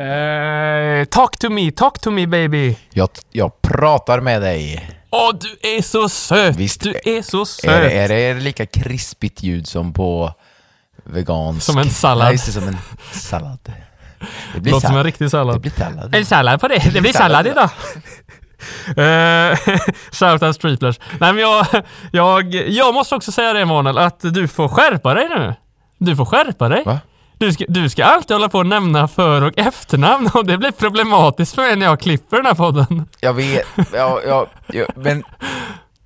Eh, talk to me, talk to me baby. Jag, jag pratar med dig. Åh, du är så söt! Visst. Du är så söt! Är, det- är det lika krispigt ljud som på vegansk? Som en sallad. Nej, just det, som en sallad. Det blir Låter som en riktig sallad. Det blir sallad. En sallad på det. Det blir sallad idag. Uh, Shoutout Streetlers. Nej men jag, jag, jag måste också säga det Emanuel, att du får skärpa dig nu. Du får skärpa dig. Va? Du ska, du ska alltid hålla på och nämna för och efternamn och det blir problematiskt för mig när jag klipper den här podden. Jag vet, ja, ja, ja, men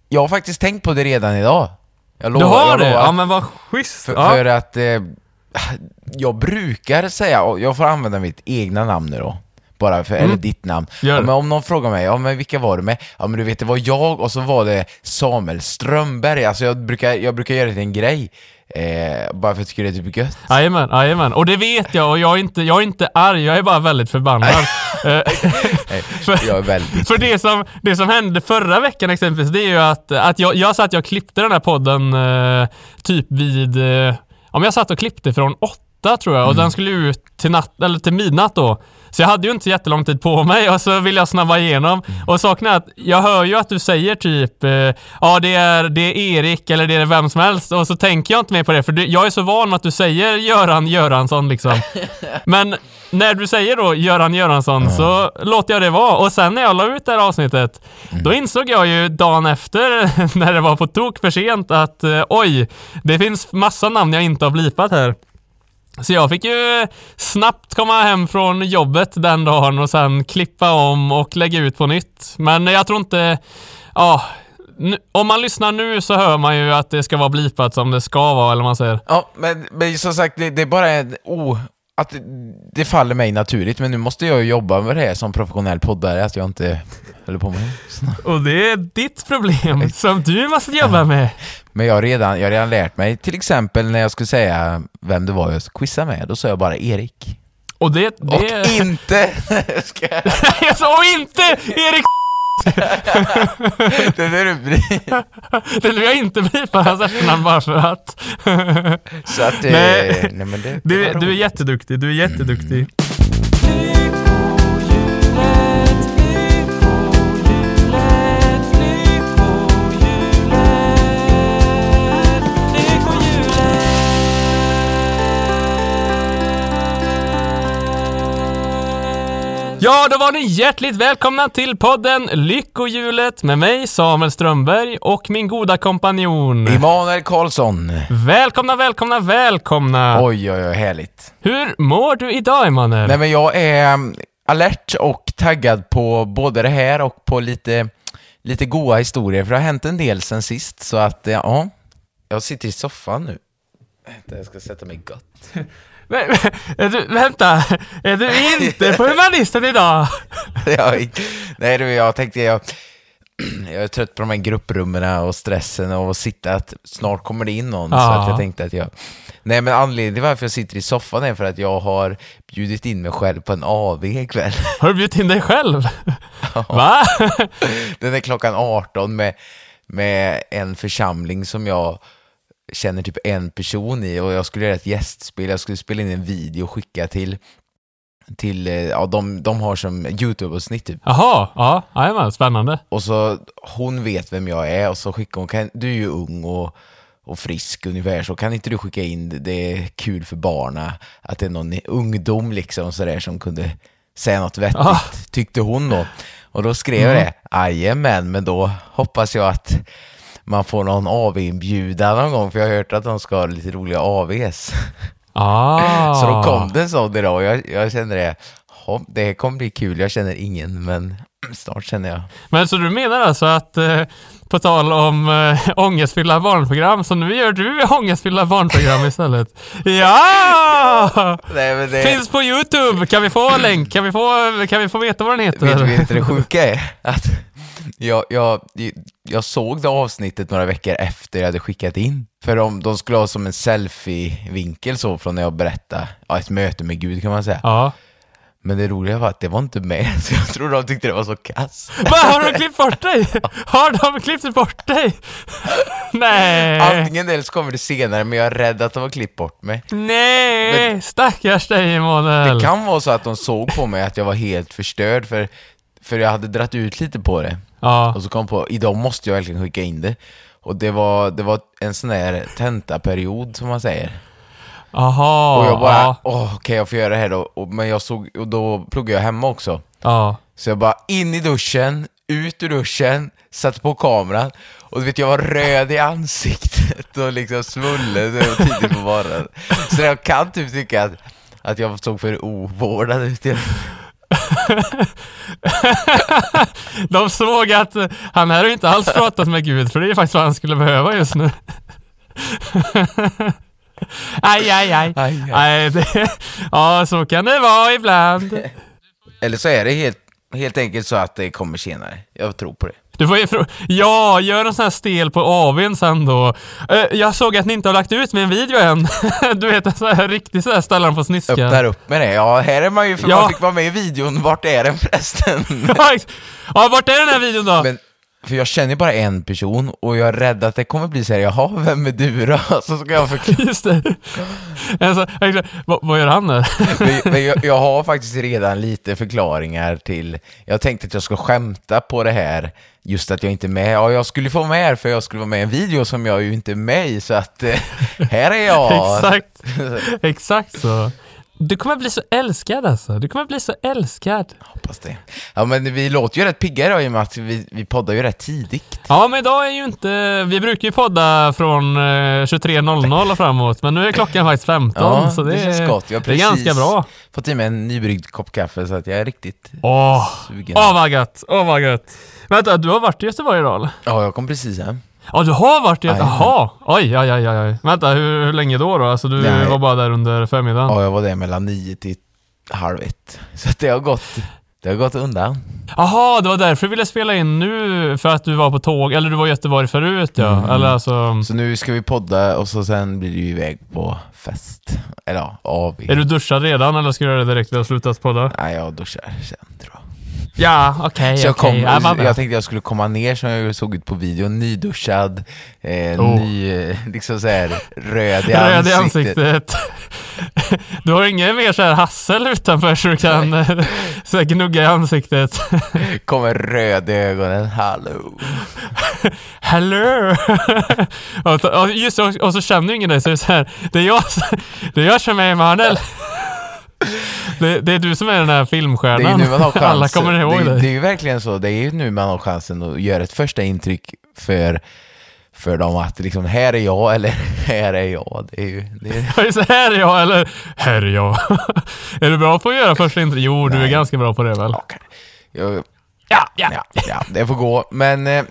jag har faktiskt tänkt på det redan idag. Jag Du lovar, har jag det? lovar. Ja men vad schysst. För, ja. för att eh, jag brukar säga, jag får använda mitt egna namn nu då. Bara för, eller ditt namn. Mm. Ja, men om någon frågar mig, ja men vilka var du med? Ja men du vet, det var jag och så var det Samuel Strömberg. Alltså jag brukar, jag brukar göra det till en grej. Eh, bara för att jag tycker det är typ gött. Jajamän, jajamän. Och det vet jag och jag är inte, jag är inte arg, jag är bara väldigt förbannad. Eh, för- jag är väldigt... För det som, det som hände förra veckan exempelvis, det är ju att, att jag, jag satt och klippte den här podden eh, typ vid, eh, om jag satt och klippte från åtta tror jag och den skulle ut till, natt, eller till midnatt då. Så jag hade ju inte så jättelång tid på mig och så vill jag snabba igenom. Och saken är att jag hör ju att du säger typ eh, ja det är, det är Erik eller det är vem som helst och så tänker jag inte mer på det för det, jag är så van att du säger Göran Göransson liksom. Men när du säger då Göran Göransson så låter jag det vara. Och sen när jag la ut det här avsnittet, då insåg jag ju dagen efter när det var på tok för sent att eh, oj, det finns massa namn jag inte har blipat här. Så jag fick ju snabbt komma hem från jobbet den dagen och sen klippa om och lägga ut på nytt. Men jag tror inte, ja, nu- om man lyssnar nu så hör man ju att det ska vara blipat som det ska vara, eller vad man säger. Ja, men, men som sagt, det, det är bara en att det, faller mig naturligt, men nu måste jag jobba med det här som professionell poddare, att jag inte håller på med det. Och det är ditt problem som du måste jobba med. Men jag har, redan, jag har redan lärt mig, till exempel när jag skulle säga vem det var jag skulle quizza med, då sa jag bara Erik. Och det... det... Och inte... Ska jag sa "Och inte Erik det är Det vill jag inte blipa hans efternamn bara för att. Så att... eh, Nej. nej men det, det Du, du är jätteduktig, du är jätteduktig. Ja, då var ni hjärtligt välkomna till podden Lyckohjulet med mig Samuel Strömberg och min goda kompanjon. Emanuel Karlsson. Välkomna, välkomna, välkomna! Oj, oj, oj, härligt. Hur mår du idag Emanuel? Nej men jag är mm, alert och taggad på både det här och på lite, lite goa historier, för det har hänt en del sen sist, så att eh, ja, jag sitter i soffan nu. Jag ska sätta mig gott. Men, är du, vänta, är du inte på humanisten idag? jag, nej du, jag tänkte jag, jag är trött på de här grupprummen och stressen och att sitta, att snart kommer det in någon, så Ja. att jag tänkte att jag... Nej men anledningen till varför jag sitter i soffan är för att jag har bjudit in mig själv på en AV ikväll. Har du bjudit in dig själv? Va? Den är klockan 18 med, med en församling som jag känner typ en person i och jag skulle göra ett gästspel, jag skulle spela in en video och skicka till till, eh, ja de, de har som YouTube-avsnitt typ. Jaha, ja, jajamän, spännande. Och så, hon vet vem jag är och så skickar hon, kan, du är ju ung och, och frisk ungefär, så kan inte du skicka in, det är kul för barna att det är någon ungdom liksom sådär som kunde säga något vettigt, Ah. tyckte hon då. Och då skrev jag det, jajamän, men då hoppas jag att man får någon AV-inbjudan någon gång, för jag har hört att de ska ha lite roliga AVs. Ah. Så då kom det en sån idag och jag, jag kände det, det kommer bli kul. Jag känner ingen, men snart känner jag. Men så du menar alltså att, eh, på tal om eh, ångestfyllda barnprogram, så nu gör du ångestfyllda barnprogram istället? Ja! Nej, det... Finns på Youtube! Kan vi få länk? Kan vi få, kan vi få veta vad den heter? Vet du inte det sjuka är? Att jag, jag, jag såg det avsnittet några veckor efter jag hade skickat in. För de, de skulle ha som en selfie-vinkel så från när jag berättade, ja, ett möte med Gud kan man säga. Ja. Men det roliga var att det var inte med, så jag tror de tyckte det var så kass. Va, har de klippt bort dig? Har de klippt bort dig? Nej. Antingen eller så kommer det senare, men jag är rädd att de har klippt bort mig. Nej, Men- stackars dig Emanuel. Det kan vara så att de såg på mig att jag var helt förstörd, för, för jag hade dratt ut lite på det. Ja. Och så kom jag på, idag måste jag verkligen skicka in det. Och det var, det var en sån där tentaperiod som man säger. Aha. Och jag bara, ja. åh okej jag får göra det här då. Och, men jag såg, och då pluggade jag hemma också. ja. Så jag bara in i duschen, ut ur duschen, satte på kameran. Och du vet jag var röd i ansiktet och liksom svullen tidigt på morgonen. Så jag kan typ tycka att, att jag såg för ovårdad ut. De såg att han här har inte alls pratat med Gud, för det är faktiskt vad han skulle behöva just nu. aj, aj, aj. Aj, aj. Det, ja, så kan det vara ibland. Eller så är det helt, helt enkelt så att det kommer senare. Jag tror på det. Du får ju Ja, gör en sån här stel på AWn sen då. Eh, jag såg att ni inte har lagt ut en video än. du vet, en sån här riktig sån här ställa den på sniskan. Öppnar upp med det. Ja, här är man ju för Ja. man fick vara med i videon. Vart är den förresten? Ja, ja, vart är den här videon då? Men, för jag känner bara en person och jag är rädd att det kommer bli så här, jaha, vem är du då? Så ska jag förklara. Just det. Alltså, vad, vad gör han där? Men, jag, jag har faktiskt redan lite förklaringar till, jag tänkte att jag ska skämta på det här, just att jag inte är med. Ja, jag skulle få med er för jag skulle vara med i en video som jag ju inte är med i, så att eh, här är jag. Exakt. Exakt så. Du kommer bli så älskad alltså. Du kommer bli så älskad. Hoppas det. Ja, men vi låter ju rätt pigga idag i och med att vi, vi poddar ju rätt tidigt. Ja, men idag är ju inte... Vi brukar ju podda från eh, 23.00 och framåt, men nu är klockan faktiskt 15, Ja, så det, det känns är- gott. Jag har det är precis ganska bra. fått i mig en nybryggd kopp kaffe, så att jag är riktigt Åh, sugen. åh vad gött, åh vad gött. Vänta, du har varit i Göteborg idag eller? Ja, jag kom precis hem. Ja, du har varit? Jajamän. Jaha, oj, oj, oj, oj. Vänta, hur, hur länge då då? Alltså du Nej. var bara där under förmiddagen? Ja, jag var där mellan nio till halv ett. Så det har gått, det har gått undan. Jaha, det var därför du ville spela in nu, för att du var på tåg, eller du var i Göteborg förut ja. Mm. Eller alltså, Så nu ska vi podda och så sen blir det ju iväg på fest. Eller ja, AV. är du duschad redan eller ska du göra det direkt när du har slutat podda? Nej, jag duschar sen tror jag. Ja, okej, Så jag, kom, Ja, jag tänkte jag skulle komma ner som jag såg ut på videon, nyduschad, eh, Oh. ny, eh, liksom så här röd i Röd i ansiktet. ansiktet. Du har ingen mer så här hassel utanför så du kan så här gnugga i ansiktet. Kommer röd i ögonen, hallå. Hello! och, just och, och så känner ingen dig så är det så här, det är jag, det är jag som är Emanuel. Det, det är du som är den här Det är filmstjärnan. nu man har chansen. Alla kommer ihåg det, är- dig. det är ju verkligen så, det är ju nu man har chansen att göra ett första intryck för, för dem att liksom, här är jag eller här är jag. Det är ju, det är, här är jag, eller här är jag. är du bra på att göra första intryck? Jo, du är Nej. ganska bra på det väl? okej. jag, Ja, ja. ja, ja, det får gå. Men eh,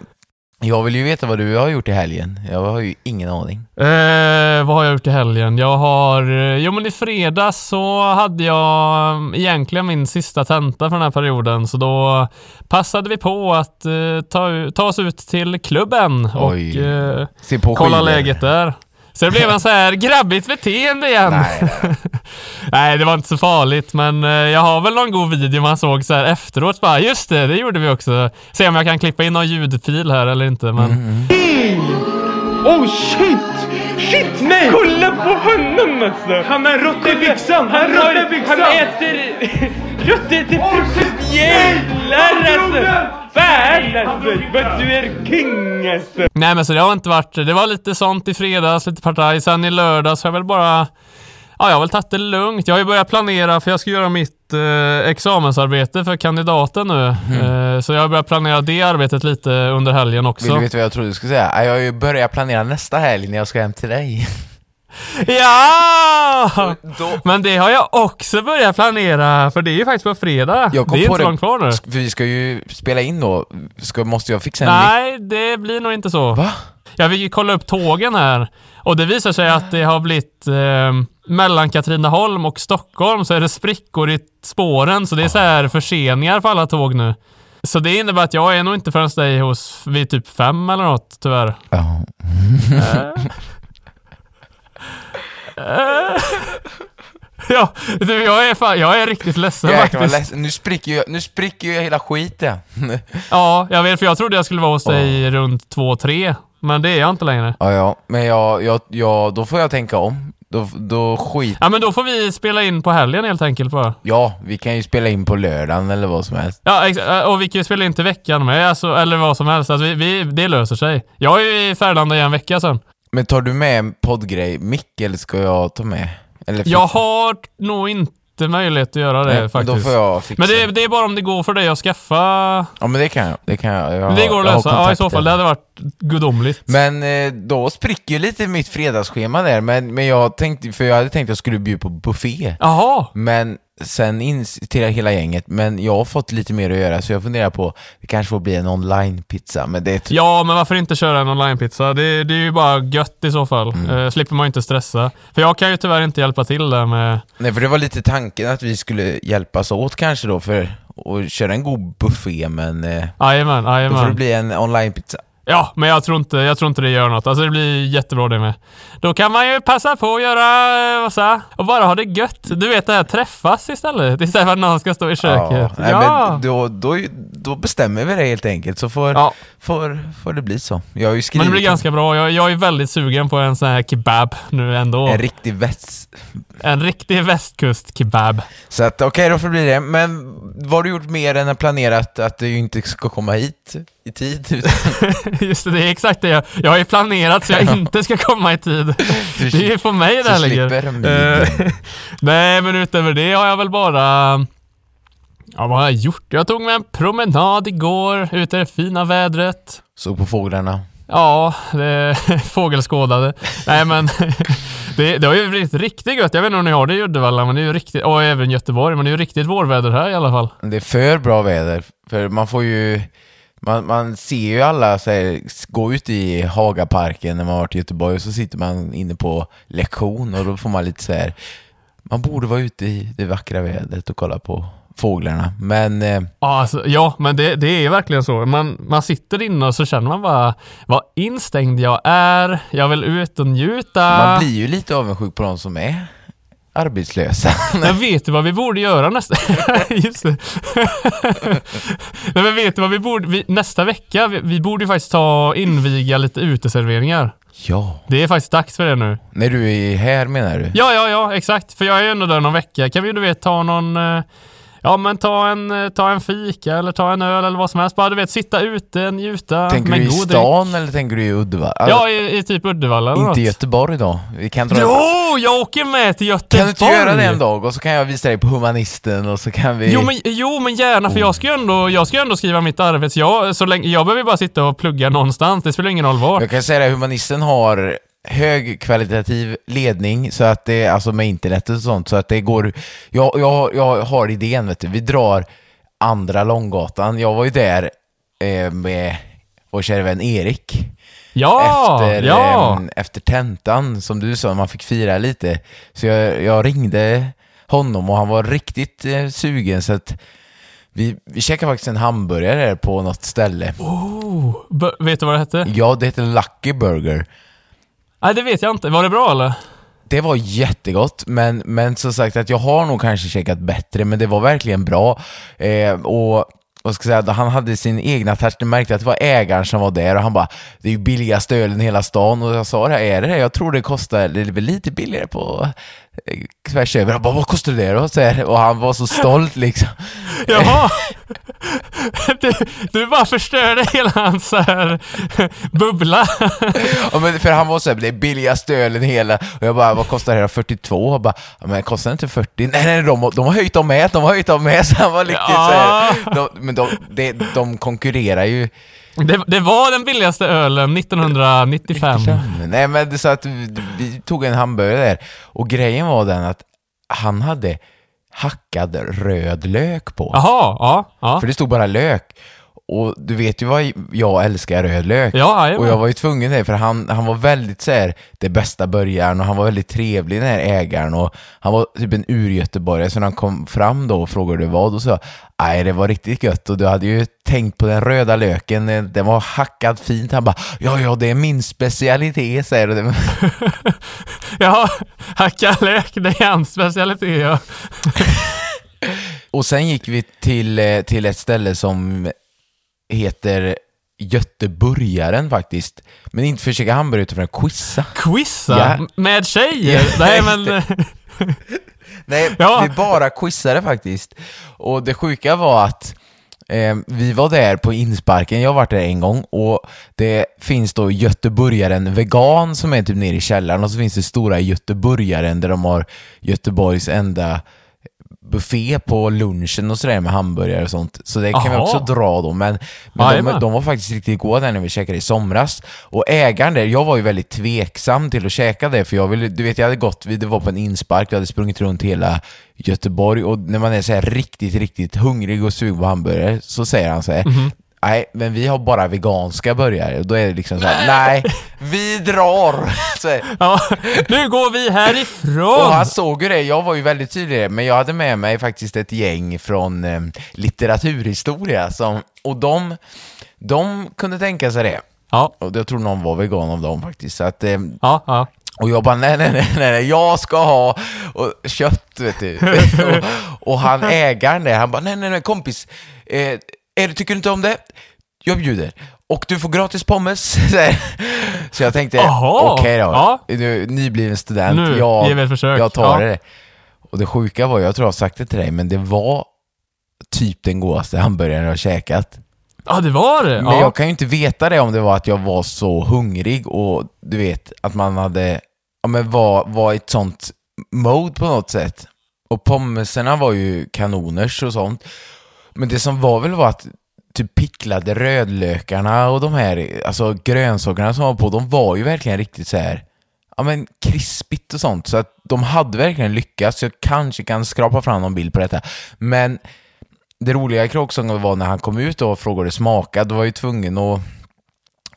jag vill ju veta vad du har gjort i helgen. Jag har ju ingen aning. Eh, vad har jag gjort i helgen? Jag har... eh, Jo men i fredags så hade jag eh, egentligen min sista tenta för den här perioden så då passade vi på att eh, ta, ta oss ut till klubben och Oj. eh, Se på kolla skidor. läget där. Så det blev en så här grabbigt beteende igen. Nej, nej. Nej, det var inte så farligt, men eh, jag har väl någon god video man såg så här efteråt. Bara, just det, det gjorde vi också. Se om jag kan klippa in någon ljudfil här eller inte, men... Mm, Oh shit! Shit nej! Kolla på honom alltså! Han har rått i byxan! Han, har, han äter rötter till frukost! Jävlar alltså! Fan! But du är king alltså! Nej men så det har inte varit, det var lite sånt i fredags, lite partaj. Sen i lördags har jag väl bara, ja jag har väl tagit det lugnt. Jag har ju börjat planera för jag ska göra mitt eh, examensarbete för kandidaten nu. Eh, så jag har börjat planera det arbetet lite under helgen Vill också. du veta vad jag trodde du skulle säga? Jag har ju börjat planera nästa helg när jag ska hem till dig. Ja! Då, Men det har jag också börjat planera, för det är ju faktiskt på fredag. Det är inte det. långt kvar nu. vi ska ju spela in då. Ska, måste jag fixa en Nej, det blir nog inte så. Va? Jag ju kolla upp tågen här och det visar sig att det har blivit eh, mellan Katrineholm och Stockholm så är det sprickor i spåren så det är så här förseningar på alla tåg nu. Så det innebär att jag är nog inte förrän dig hos vid typ fem eller något tyvärr. Ja. Ja, du, jag är, fan, jag är riktigt ledsen Jäklar vad faktiskt. ledsen. Nu spricker ju, nu spricker ju hela skiten. Ja, jag vet för jag trodde jag skulle vara hos dig runt två, tre. Men det är jag inte längre. ja, ja. Men jag, jag, jag, då får jag tänka om. Då, då skit... Ja men då får vi spela in på helgen helt enkelt bara. Ja, vi kan ju spela in på lördagen eller vad som helst. Ja, ex- äh, och vi kan ju spela in till veckan med, alltså, eller vad som helst. Alltså, vi, vi, det löser sig. Jag är ju i Färlanda i en vecka sen. Men tar du med en poddgrej, mick, eller ska jag ta med? Eller Jag har nog inte möjlighet att göra det Nej, faktiskt. Då får jag fixa. Men det, det är bara om det går för dig att skaffa... Ja men det kan jag. Det kan jag. jag det går att lösa. Ja, i så fall. Det hade varit gudomligt. Men eh, då spricker ju lite mitt fredagsschema där, men, men jag tänkte, för jag hade tänkt att jag skulle bjuda på buffé. Jaha. Men sen in till hela gänget, men jag har fått lite mer att göra så jag funderar på, det kanske får bli en online-pizza, men det typ Ja, men varför inte köra en onlinepizza? Det, det är ju bara gött i så fall. Mm. Eh, slipper man inte stressa. För jag kan ju tyvärr inte hjälpa till där med... Nej, för det var lite tanken att vi skulle hjälpas åt kanske då för att köra en god buffé, men eh, Jajamän, då får det jajamän. bli en online-pizza. Ja, men jag tror, inte, jag tror inte det gör något. Alltså det blir jättebra det med. Då kan man ju passa på att göra, eh, vad sa? Och bara ha det gött. Du vet det här, träffas istället. Istället för att någon ska stå i köket. nej, Ja. men då, då, då bestämmer vi det helt enkelt, så får, Ja, får, får det bli så. Jag har ju men skrivit det blir ganska bra. Jag, jag är väldigt sugen på en sån här kebab nu ändå. en riktig väst... En riktig västkust-kebab. Så att okej, då får det bli det. Men vad har du gjort mer än att planerat att du inte ska komma hit i tid? Just det, det är exakt det jag, jag har ju planerat så jag inte ska komma i tid. Det är ju på mig det här ligger. miden. Nej, men utöver det har jag väl bara... Ja, vad har jag gjort? Jag tog mig en promenad igår, ute i det fina vädret. Såg på fåglarna. Ja, det, fågelskådade. Nej men, det, det har ju blivit riktigt gött. Jag vet inte om ni har det i Uddevalla, men det är ju riktigt, och även Göteborg, men det är ju riktigt vårväder här i alla fall. Det är för bra väder, för man får ju... Man, man ser ju alla så här, gå ut i Hagaparken när man varit i Göteborg och så sitter man inne på lektion och då får man lite så här. Man borde vara ute i det vackra vädret och kolla på fåglarna. Men eh, Ja, alltså, ja men det, det är verkligen så. Man, man sitter inne och så känner man bara, vad instängd jag är, jag vill ut och njuta. man blir ju lite avundsjuk på de som är arbetslösa. Jag vet du vad vi borde göra nästa... Just det. Nej men vet du vad vi borde... Vi, nästa vecka, vi, vi borde ju faktiskt ta inviga lite uteserveringar. ja. Det är faktiskt dags för det nu. När du är här menar du? Ja, ja, ja, exakt. För jag är ju ändå där någon vecka. Kan vi du vet ta någon... eh, Ja men ta en, eh, ta en fika eller ta en öl eller vad som helst. Bara du vet sitta ute, njuta Tänker med du i god stan eller tänker du i Uddevalla? dryck. Ja, i, i typ Uddevalla eller Inte något. Göteborg då? Vi kan dra... Jo, jag åker med till Göteborg! Kan du inte göra det en dag och så kan jag visa dig på Humanisten och så kan vi... Jo men, jo men gärna, för jag ska ju ändå, jag ska ändå skriva mitt arbete. Jag, så länge, jag behöver bara sitta och plugga någonstans. Det spelar ingen roll var. Jag kan säga det, Humanisten har högkvalitativ ledning så att det, alltså med internet och sånt, så att det går... Jag, jag, jag har idén vet du, vi drar andra Långgatan. Jag var ju där eh, med vår kära vän Erik. Ja, efter, ja. ehm, efter tentan, som du sa, man fick fira lite. Så jag, jag ringde honom och han var riktigt eh, sugen så att vi, vi käkade faktiskt en hamburgare på något ställe. Oh, vet du vad det hette? Ja, det heter Lucky Burger. Nej, det vet jag inte. Var det bra eller? Det var jättegott, men, men som sagt att jag har nog kanske käkat bättre, men det var verkligen bra. Eh, och vad ska jag säga, han hade sin egna touch, Du märkte att det var ägaren som var där och han bara Det är ju billigaste ölen i hela stan och jag sa det här, är det det? Jag tror det kostar det är väl lite billigare på tvärs över. Han bara, vad kostar det då? Så här, och han var så stolt liksom. Jaha! Du, du bara förstörde hela hans så här, bubbla. Ja, men för han var såhär, det är billigaste ölen i hela, och jag bara, vad kostar det här? 42? Och bara, men kostar det inte 40? Nej, nej, de, de har höjt dem med, de har höjt dem med, så han var riktigt Ja. såhär, de, men de, de, de konkurrerar ju. Det, det var den billigaste ölen 1995. Nej, men det så att vi, vi tog en hamburgare där, och grejen var den att han hade hackad röd lök på. Jaha, ja. ja. För det stod bara lök. Och du vet ju vad jag älskar röd lök. Ja, jajamän. och jag var ju tvungen det, för han, han var väldigt så här, det bästa börjaren och han var väldigt trevlig den här ägaren och han var typ en urgöteborgare så när han kom fram då och frågade vad och så nej det var riktigt gött och du hade ju tänkt på den röda löken, eh, den var hackad fint. Han bara, ja ja det är min specialitet säger du. Ja, hacka lök, det är hans specialitet. Ja. Och sen gick vi till, eh, till ett ställe som heter Göteborgaren faktiskt. Men inte för att käka hamburgare utan för att quizza. Quizza Ja. med tjejer? Ja, Nej men... Nej, Ja. vi bara quizade faktiskt. Och det sjuka var att eh, vi var där på insparken, jag har varit där en gång och det finns då Göteborgaren vegan som är typ nere i källaren och så finns det stora Göteborgaren där de har Göteborgs enda buffé på lunchen och sådär med hamburgare och sånt. Så det kan vi Aha. också dra då. Men, men de, de var faktiskt riktigt goda där när vi käkade i somras. Och ägaren där, jag var ju väldigt tveksam till att käka det för jag ville, du vet jag hade gått, vi- det var på en inspark, jag hade sprungit runt hela Göteborg och när man är så här riktigt, riktigt hungrig och sugen på hamburgare så säger han så här. Mhm. Nej, men vi har bara veganska burgare. Och då är det liksom så här, nej, vi drar! Så här, Ja, nu går vi och härifrån! han såg ju det, jag var ju väldigt tydlig men jag hade med mig faktiskt ett gäng från eh, litteraturhistoria som, och de, de kunde tänka sig det. Ja, Och jag tror någon var vegan av dem faktiskt. Så att, eh, ja, ja. och jag bara nej, nej, nej, nej, jag ska ha och, kött, vet du. och, och han ägaren där, han bara nej, nej, nej, kompis, eh, är, du- tycker du inte om det? Jag bjuder. Och du får gratis pommes. Så jag tänkte, okej då, ja. nu, nybliven student, Nu jag, ger vi ett försök. jag tar Ja. det. Och det sjuka var, jag tror jag har sagt det till dig, men det var typ den godaste hamburgaren jag har käkat. Ja, det var det. Men Ja. jag kan ju inte veta det om det var att jag var så hungrig och du vet att man hade, ja men var, var i ett sånt mode på något sätt. Och pommeserna var ju kanoners och sånt. Men det som var väl var att typ picklade rödlökarna och de här, alltså grönsakerna som var på, de var ju verkligen riktigt så här ja men krispigt och sånt. Så att de hade verkligen lyckats. Jag kanske kan skrapa fram någon bild på detta. Men det roliga i kråksången var när han kom ut och frågade smaka, då var jag ju tvungen att,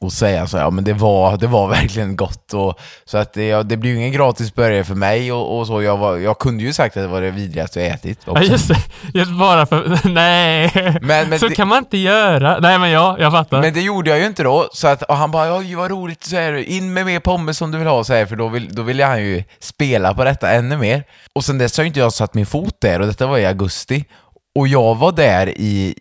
att säga så här, ja men det var, det var verkligen gott och så att det, ja, det blir ju ingen gratis burgare för mig och, och så, jag, var, jag kunde ju sagt att det var det vidrigaste jag ätit Ja, också. just det. Just bara för... Nej. Men- men så det- kan man inte göra. Nej, men ja, jag fattar. Men det gjorde jag ju inte då, så att och han bara oj vad roligt, så här, in med mer pommes som du vill ha, så här, för då, vill, då ville han ju spela på detta ännu mer. Och sen dess har ju inte jag satt min fot där och detta var i augusti. Och jag var där i,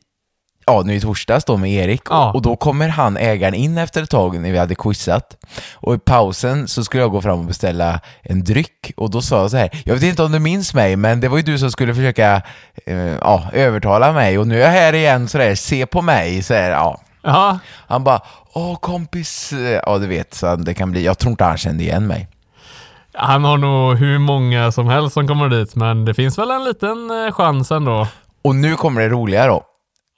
ja nu i torsdags då med Erik Ja. och då kommer han, ägaren, in efter ett tag när vi hade quizat. Och i pausen så skulle jag gå fram och beställa en dryck och då sa jag så här, jag vet inte om du minns mig men det var ju du som skulle försöka eh, ja, övertala mig och nu är jag här igen sådär, se på mig, så här, ja. Ja, Han bara, åh kompis, ja du vet, så det kan bli, jag tror inte han kände igen mig. han har nog hur många som helst som kommer dit, men det finns väl en liten eh, chans ändå. Och nu kommer det roliga då.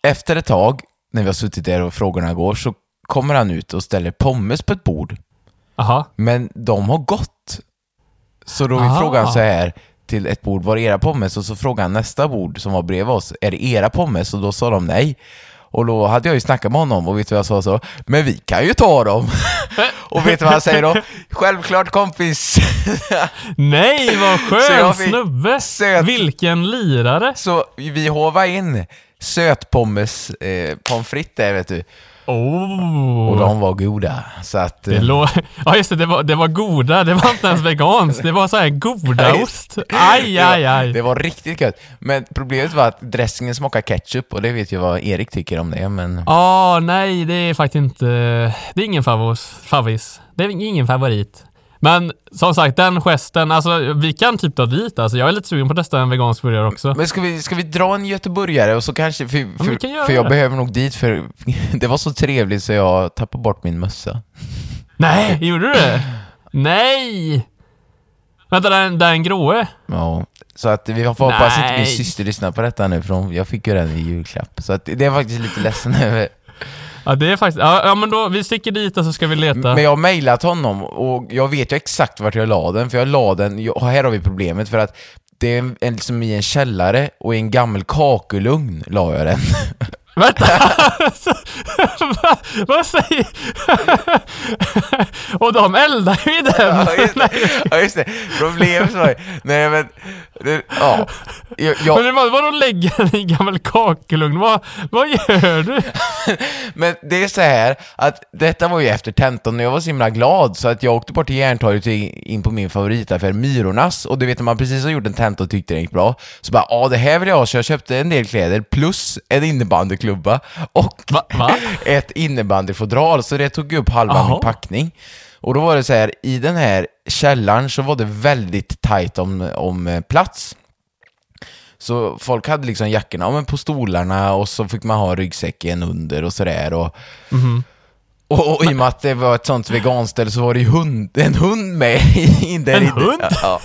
Efter ett tag, när vi har suttit där och frågorna går, så kommer han ut och ställer pommes på ett bord. Aha. Men de har gått. Så då Aha. frågar han så här till ett bord, var är era pommes? Och så frågar han nästa bord som var bredvid oss, är det era pommes? Och då sa de nej. Och då hade jag ju snackat med honom och vet du vad jag sa så? Men vi kan ju ta dem! och vet du vad han säger då? Självklart kompis! Nej, vad skön fick snubbe! söt- Vilken lirare! så vi hovar in sötpommes eh, pommes frites där vet du. Oh. Och de var goda. Så att... Det eh, lå- ja just det, det var, det var goda, det var inte ens veganskt, det var så här godaost. Aj, aj, Det aj. var riktigt gött. Men problemet var att dressingen smakar ketchup och det vet ju vad Erik tycker om det, men... Ah, nej, det är faktiskt inte, det är ingen favos, favvis. Det är ingen favorit. Men som sagt, den gesten, alltså vi kan typ ta dit alltså. Jag är lite sugen på att testa en vegansk burgare också. Men ska vi, ska vi dra en göteborgare och så kanske, för, vi kan för, för jag behöver nog dit för det var så trevligt så jag tappade bort min mössa. Nej, gjorde du det? Nej! Vänta, den, den gråe? Ja, så att vi får hoppas att min syster lyssnar på detta nu för hon, jag fick ju den i julklapp. Så att det är jag faktiskt lite ledsen över. Ja, det är faktiskt... Ja, ja men då, vi sticker dit och så ska vi leta. Men jag har mejlat honom och jag vet ju exakt vart jag la den, för jag la den, jag, här har vi problemet för att det är en, liksom i en källare och i en gammal kakelugn la jag den. Vänta! Va, vad säger... och de eldar ju i den! Ja just, det. ja just det, problemet var ju, nej men, det, ja. Jag, jag, Men var, vadå lägger den i en gammal kakelugn? Vad, vad gör du? Men det är så här att detta var ju efter tentan och jag var så himla glad så att jag åkte bort till Järntorget in på min favoritaffär Myrornas och du vet när man precis har gjort en tenta och tyckte det gick bra så bara ja det här vill jag ha så jag köpte en del kläder plus en innebandyklubba och Va? Va? ett innebandyfodral så det tog upp halva Jaha. min packning. Och då var det så här, i den här källaren så var det väldigt tajt om, om eh, plats. Så folk hade liksom jackorna ja, men på stolarna och så fick man ha ryggsäcken under och sådär. Och, och, och i och med att det var ett sånt veganställe så var det ju hund, en hund med in där En inne. hund? Ja.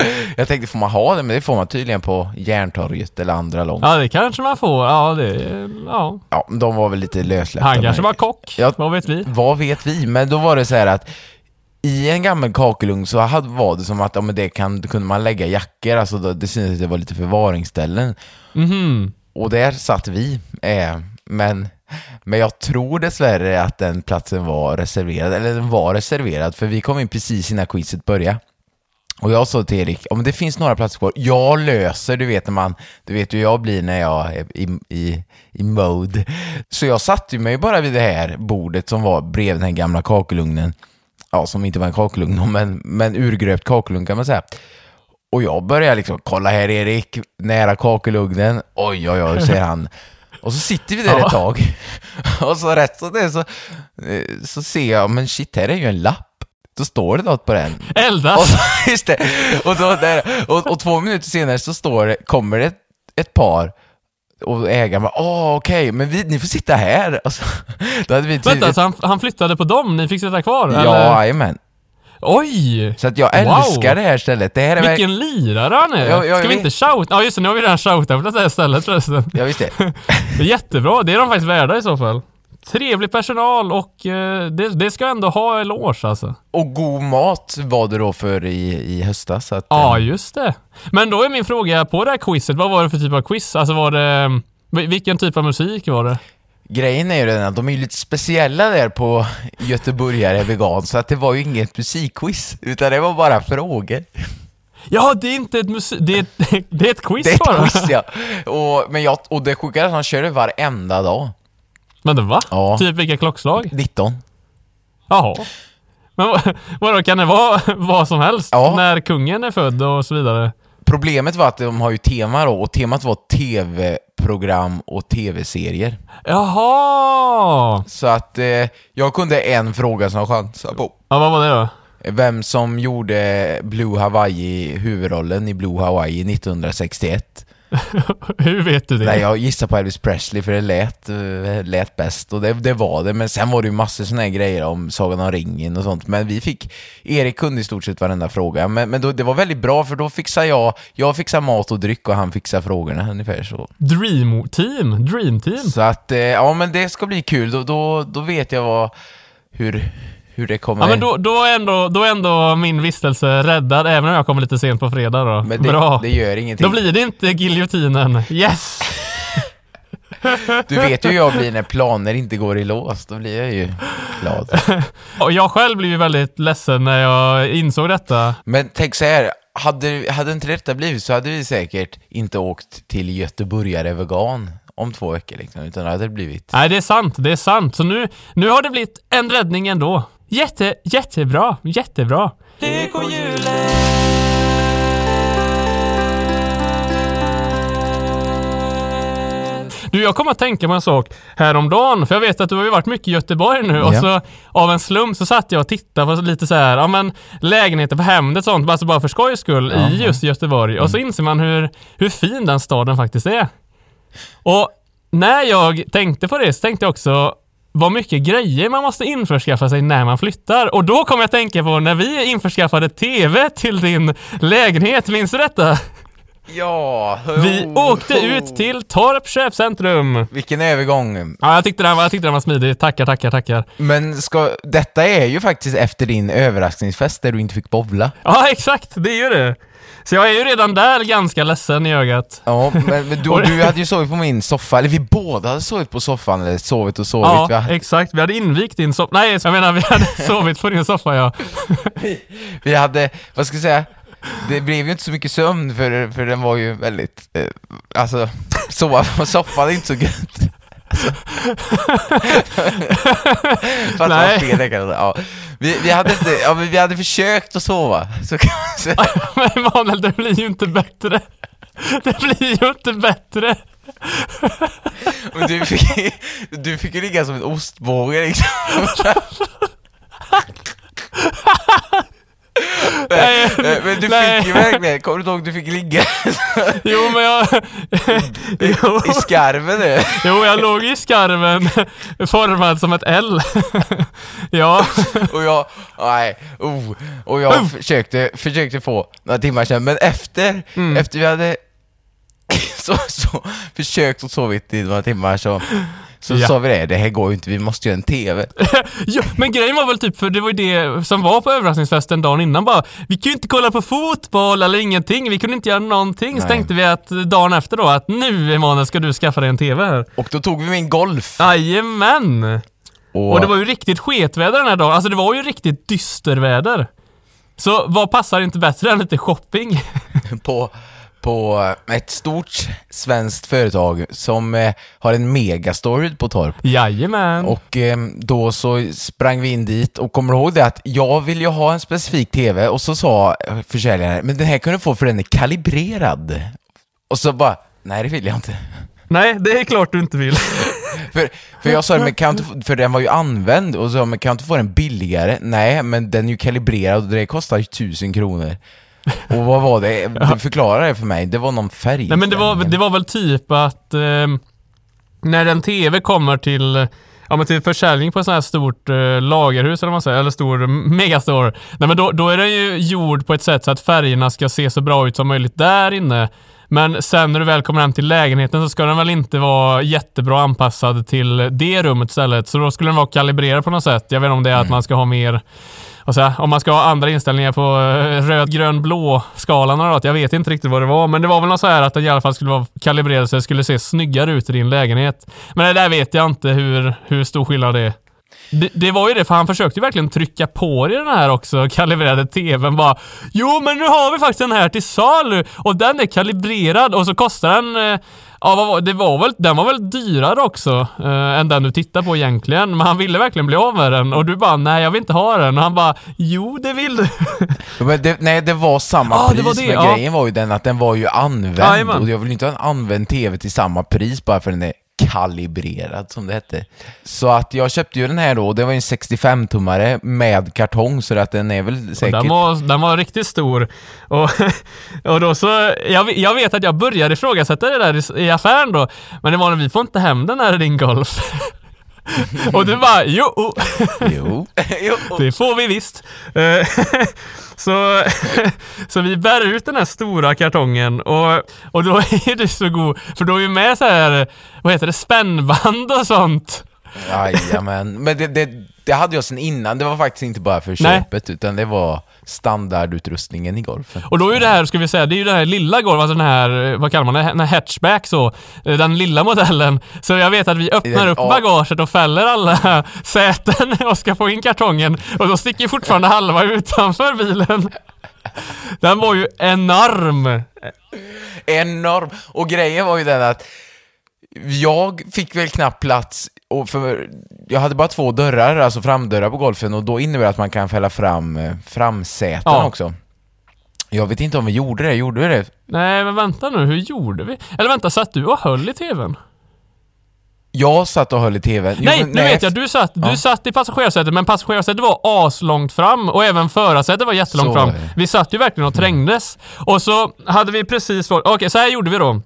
Jag tänkte, får man ha det? Men det får man tydligen på Järntorget eller andra långt. Ja, det kanske man får. Ja, det... Ja. Ja, de var väl lite lössläppta. Han kanske var kock. Ja. Vad vet vi? Vad vet vi? Men då var det så här att i en gammal kakelugn så hade, var det som att ja, men det kan, kunde man lägga jackor, alltså då, det syntes att det var lite förvaringsställen. Mhm. Och där satt vi. Eh, men, men jag tror dessvärre att den platsen var reserverad, eller den var reserverad, för vi kom in precis innan quizet började. Och jag sa till Erik, om det finns några platser kvar, jag löser, du vet när man, du vet hur jag blir när jag är i, i, i mode. Så jag satte mig bara vid det här bordet som var bredvid den här gamla kakelugnen. Ja, som inte var en kakelugn, men, men urgröpt kakelugn kan man säga. Och jag börjar liksom, kolla här Erik, nära kakelugnen. Oj, oj, oj, säger han. Och så sitter vi där Ja. ett tag. Och så rätt så det så, eh, så ser jag, men shit, här är ju en lapp. Då står det något på den. Och, Eldas! så, just det. Och, då, där, och, och två minuter senare så står det, kommer det ett, ett par och ägaren bara åh okej, men vi, ni får sitta här. Och så, då hade vi Vänta, tydligt... så han, han flyttade på dem? Ni fick sitta kvar? Ja, jajamän. Oj! Så att jag Wow. älskar det här stället. Det här är verk- Vilken lirare han är! Ja, ja, Ska vi jag inte shouta? Ja just det, nu har vi redan shoutat på det här stället förresten. Ja, visst det. Jättebra, det är de faktiskt värda i så fall. Trevlig personal och eh, det, det ska ändå ha eloge alltså. Och god mat var det då för i, i höstas. Att, Ja, eh, just det. Men då är min fråga, på det här quizet, vad var det för typ av quiz? Alltså var det... vil- Vilken typ av musik var det? Grejen är ju den att de är ju lite speciella där på Göteborgare vegan, så att det var ju inget musikquiz, utan det var bara frågor. Ja, det är inte ett musik... Det är, ett- det är ett quiz Det är bara. ett quiz ja. Och, men jag, och det sjuka är att han kör det varenda dag. Men va? Ja. Typ vilka klockslag? 19. Jaha. Men vad- vadå, kan det vara vad som helst? Ja. När kungen är född och så vidare? Problemet var att de har ju tema då, och temat var tv-program och tv-serier. Jaha! Så att eh, jag kunde en fråga som jag chansade på. Ja, vad var det då? Vem som gjorde Blue Hawaii, huvudrollen i Blue Hawaii 1961. Hur vet du det? Nej, jag gissar på Elvis Presley för det lät, eh, lät bäst och det, det var det. Men sen var det ju massor såna här grejer om Sagan om ringen och sånt. Men vi fick, Erik kunde i stort sett varenda fråga. Men, men då, det var väldigt bra för då fixar jag, jag fixar mat och dryck och han fixar frågorna ungefär så. Dream Team? Dream Team? Så att, eh, ja men det ska bli kul. Då, då, då vet jag vad, hur, hur det kommer... Ja men då, då, är ändå, då är ändå min vistelse räddad, även om jag kommer lite sent på fredag då. Men det, Bra. det gör ingenting. Då blir det inte giljotinen. Yes! Du vet ju hur jag blir när planer inte går i lås. Då blir jag ju glad. Och jag själv blev ju väldigt ledsen när jag insåg detta. Men tänk så här, hade, hade inte detta blivit så hade vi säkert inte åkt till Göteborgare vegan om två veckor liksom, utan det hade blivit... Nej, det är sant. Det är sant. Så nu, nu har det blivit en räddning ändå. Jätte, jättebra. Jättebra. Du, jag kommer att tänka på en sak häromdagen, för jag vet att du har ju varit mycket i Göteborg nu och Ja. så av en slump så satt jag och tittade på lite så här, ja men lägenheter på Hemnet och sånt, alltså bara för skojs skull i just Göteborg. Och så Mm. inser man hur, hur fin den staden faktiskt är. Och när jag tänkte på det så tänkte jag också vad mycket grejer man måste införskaffa sig när man flyttar. Och då kommer jag att tänka på när vi införskaffade TV till din lägenhet, minns du detta? Ja, Vi oh, åkte oh. ut till Torp köpcentrum. Vilken övergång. Ja, jag tyckte den var, jag tyckte den var smidig. Tackar, tackar, tackar. Men ska, detta är ju faktiskt efter din överraskningsfest där du inte fick bowla. Ja, exakt. Det är ju det. Så jag är ju redan där ganska ledsen i ögat. Ja, men, men du, du hade ju sovit på min soffa, eller vi båda hade sovit på soffan, eller sovit och sovit. Ja, Vi hade- exakt. Vi hade invigt din soffa. Nej, jag menar vi hade sovit på din soffa, ja. Vi hade, vad ska jag säga, det blev ju inte så mycket sömn för, för den var ju väldigt, eh, alltså, sova på soffan är inte så gött. Alltså. Fast Nej. fel, det kan jag säga. ja. vi, vi, hade inte, ja, vi hade försökt att sova, så kan man säga. Men Emanuel, det blir ju inte bättre. Det blir ju inte bättre. Men du fick, du fick ju ligga som en ostbåge liksom. Nej, Eh, Men du nej. fick ju verkligen, kommer du ihåg du fick ligga Jo, men jag... Jo. i skarven nu? Jo, jag låg i skarven formad som ett L. Ja, Och jag, nej, oh, och jag försökte, försökte få några timmar sedan, men efter, Mm. efter vi hade så, så, försökt och sovit i några timmar så, så Ja. sa vi det, det här går ju inte, vi måste göra en TV. ja, men grejen var väl typ, för det var ju det som var på överraskningsfesten dagen innan bara, vi kan ju inte kolla på fotboll eller ingenting, vi kunde inte göra någonting. Så Nej. tänkte vi att dagen efter då, att nu Emanuel ska du skaffa dig en TV här. Och då tog vi min golf. Jajamän! Och, Och det var ju riktigt sketväder den här dagen, alltså det var ju riktigt dysterväder. Så vad passar inte bättre än lite shopping? på, på ett stort svenskt företag som eh, har en megastore ute på Torp. Jajamän! Och eh, då så sprang vi in dit och kommer du ihåg det att jag vill ju ha en specifik TV och så sa eh, försäljaren, men den här kan du få för den är kalibrerad. Och så bara, nej det vill jag inte. Nej, det är klart du inte vill. För, för jag sa, men kan inte för den var ju använd och så men kan jag inte få den billigare? Nej, men den är ju kalibrerad och det kostar ju tusen kronor. Och vad var det? Du förklarade det för mig, det var någon färg. Nej men det var, det var väl typ att ehm, när en TV kommer till Ja men till försäljning på ett sånt här stort eh, lagerhus eller vad man säger, eller stor megastore. Nej men då, då är den ju gjord på ett sätt så att färgerna ska se så bra ut som möjligt där inne. Men sen när du väl kommer hem till lägenheten så ska den väl inte vara jättebra anpassad till det rummet istället. Så då skulle den vara kalibrerad på något sätt. Jag vet inte om det är att man ska ha mer vad om man ska ha andra inställningar på eh, röd, grön, blå skalan eller. Jag vet inte riktigt vad det var, men det var väl något så här att den i alla fall skulle vara kalibrerad så det skulle se snyggare ut i din lägenhet. Men det där vet jag inte hur, hur stor skillnad det är. Det, det var ju det, för han försökte ju verkligen trycka på i den här också, kalibrerade TVn bara Jo men nu har vi faktiskt den här till salu och den är kalibrerad och så kostar den eh, Ja, vad var, det var väl, den var väl dyrare också eh, än den du tittar på egentligen. Men han ville verkligen bli av med den och du bara nej jag vill inte ha den. Och han bara jo det vill du. Det, nej, det var samma det pris, var det, men ja. grejen var ju den att den var ju använd Jajamän. och jag vill inte ha en använd TV till samma pris bara för den är kalibrerad som det hette. Så att jag köpte ju den här då, det var en 65-tummare med kartong så att den är väl Och säkert... Den var, den var riktigt stor. Och, och då så, jag, jag vet att jag började ifrågasätta det där i, i affären då. Men det var när vi får inte hem den här i din Golf. och du bara jo, Jo. jo. det får vi visst. Så, så vi bär ut den här stora kartongen och, och då är du så god, för då är ju med så här, vad heter det, spännband och sånt. Jajamän, men det, det, det hade jag sen innan, det var faktiskt inte bara för Nej. köpet utan det var standardutrustningen i golfen. Och då är ju det här, ska vi säga, det är ju det här lilla golvet, alltså den här, vad kallar man det, den här hatchback så, eh, den lilla modellen. Så jag vet att vi öppnar Den- upp bagaget och fäller alla säten och ska få in kartongen och då sticker fortfarande halva utanför bilen. Den var ju enorm. Enorm! Och grejen var ju den att jag fick väl knappt plats, och för jag hade bara två dörrar, alltså framdörrar på golfen och då innebär det att man kan fälla fram eh, framsäten Ja. också. Jag vet inte om vi gjorde det, gjorde vi det? Nej men vänta nu, hur gjorde vi? Eller vänta, satt du och höll i tvn? Jag satt och höll i tvn. Jo, Nej, men- nu vet jag. Du satt, du Ja. satt i passagerarsätet, men passagerarsätet var aslångt fram och även förarsätet var jättelångt Så fram. Vi satt ju verkligen och trängdes. Och så hade vi precis fått... Okej, så här gjorde vi då.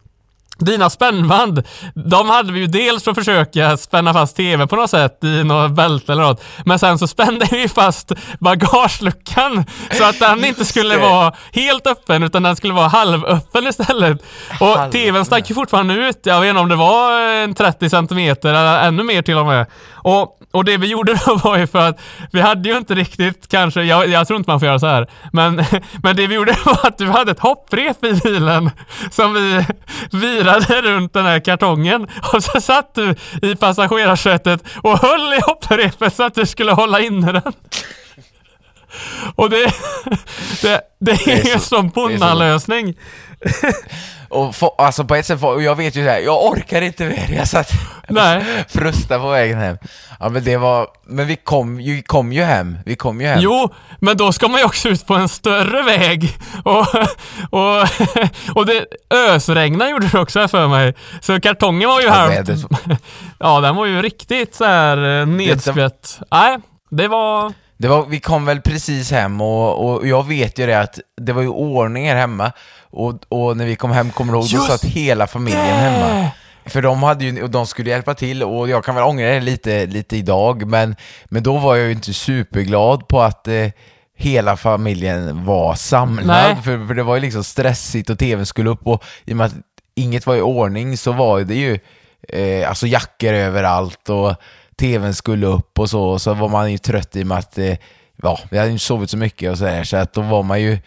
Dina spännband, de hade vi ju dels för att försöka spänna fast TV på något sätt i något bälte eller något. Men sen så spände vi fast bagageluckan så att den inte skulle vara helt öppen utan den skulle vara halvöppen istället. Och Halvöppen. TVn stack ju fortfarande ut. Jag vet inte om det var en 30 centimeter eller ännu mer till och med. Och, och det vi gjorde då var ju för att vi hade ju inte riktigt kanske, jag, jag tror inte man får göra så här. Men, men det vi gjorde var att du hade ett hopprep i bilen som vi virade runt den här kartongen och så satt du i passagerarsätet och höll i hopprepet så att du skulle hålla inne den. Och det, det, det är är ju en så- sån det är så- bonnalösning. Och få, alltså på ett sätt, och jag vet ju det här, jag orkar inte mer. Jag satt Nej. frusta på vägen hem. Ja men det var, men vi kom, ju, kom ju hem, vi kom ju hem. Jo, men då ska man ju också ut på en större väg. Och, och, och det ösregna gjorde det också här för mig. Så kartongen var ju Ja, här. vädret var- Ja, den var ju riktigt så här eh, nedskvätt. Nej, det var... Det var, vi kom väl precis hem och, och jag vet ju det att det var ju ordning här hemma. Och, och när vi kom hem, kommer du ihåg, då Just satt hela familjen hemma. För de hade ju, och de skulle hjälpa till och jag kan väl ångra det lite, lite idag, men, men då var jag ju inte superglad på att eh, hela familjen var samlad, för, för det var ju liksom stressigt och tvn skulle upp och i och med att inget var i ordning så var det ju eh, alltså jackor överallt och tvn skulle upp och så, och så var man ju trött i och med att ja, vi hade inte sovit så mycket och sådär, så att då var man ju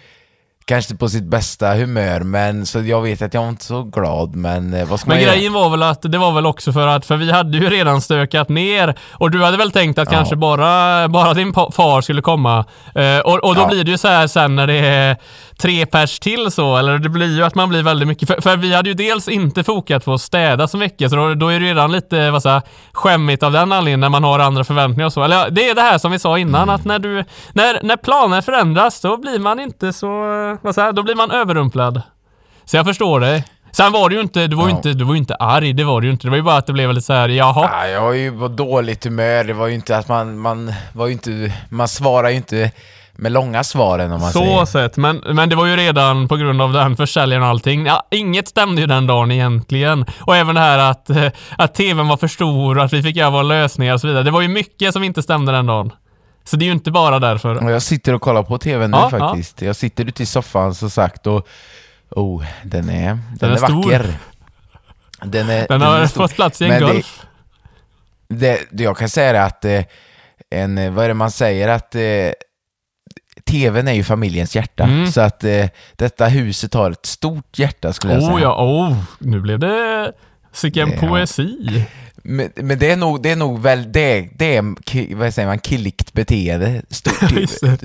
kanske inte på sitt bästa humör, men så jag vet att jag var inte så glad, men eh, vad ska Men man göra? grejen var väl att det var väl också för att, för vi hade ju redan stökat ner och du hade väl tänkt att Ja. kanske bara, bara din far skulle komma. Eh, och, och då Ja. blir det ju så här sen när det är tre pers till så, eller det blir ju att man blir väldigt mycket, för, för vi hade ju dels inte fokat på att städa så mycket, så då, då är det redan lite, vad säger, skämmigt av den anledningen när man har andra förväntningar och så. Eller ja, det är det här som vi sa innan, Mm. att när du, när, när planer förändras, då blir man inte så, vad säger, då blir man överrumplad. Så jag förstår dig. Sen var du ju inte, du var ju Ja. inte, du var inte arg, det var du ju inte. Det var ju bara att det blev lite så här, jaha. Ja, jag var ju på dåligt humör, det var ju inte att man, man var ju inte, man svarar ju inte med långa svaren om man Så säger. sett, men, men det var ju redan på grund av den försäljaren och allting. Ja, inget stämde ju den dagen egentligen. Och även det här att, eh, att tvn var för stor och att vi fick göra våra lösningar och så vidare. Det var ju mycket som inte stämde den dagen. Så det är ju inte bara därför. Och jag sitter och kollar på tv nu Ja, faktiskt. Jag sitter ute i soffan som sagt och oh, den är, den är är, stor. vacker. Den, är, Den har är fått plats i en Men Golf. Det, det, jag kan säga det att eh, en, vad är det man säger att eh, tvn är ju familjens hjärta. Mm. Så att eh, detta huset har ett stort hjärta skulle jag Oh säga. ja, oh, nu blev det sicken Ja. poesi. Men, men det är nog, det är nog väl, det, det är, vad säger man, killigt beteende. Stort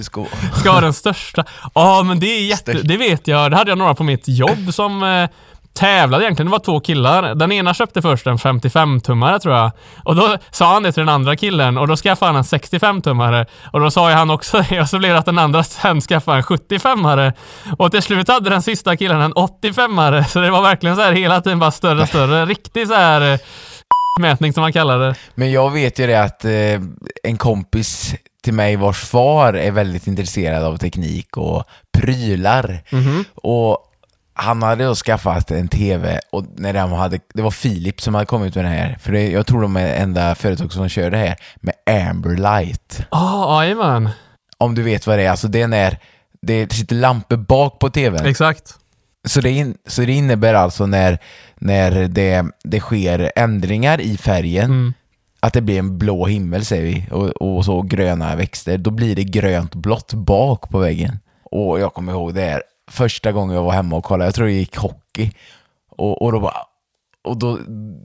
ska, Ska ha den största. Ja, men det är jätte... Störst. Det vet jag. Det hade jag några på mitt jobb som eh, tävlade egentligen. Det var två killar. Den ena köpte först en 55-tummare tror jag. Och då sa han det till den andra killen och då skaffade han en 65-tummare. Och då sa ju han också det och så blev det att den andra sen skaffade en 75-are. Och till slut hade den sista killen en 85-are. Så det var verkligen så här hela tiden bara större och större. Riktig så här eh, mätning som man kallar det. Men jag vet ju det att eh, en kompis till mig vars far är väldigt intresserad av teknik och prylar. Och han hade då skaffat en TV och när de hade, det var Philips som hade kommit med den här, för det, jag tror de är enda företag som kör det här, med Amberlight. Ja, oh, jajamän. Om du vet vad det är, alltså det är när det sitter lampor bak på TVn. Exakt. Så det, in, så det innebär alltså när, när det, det sker ändringar i färgen, Mm. att det blir en blå himmel säger vi, och, och så gröna växter, då blir det grönt blått bak på väggen. Och jag kommer ihåg det här första gången jag var hemma och kollade, jag tror det gick hockey, och, och då bara och då,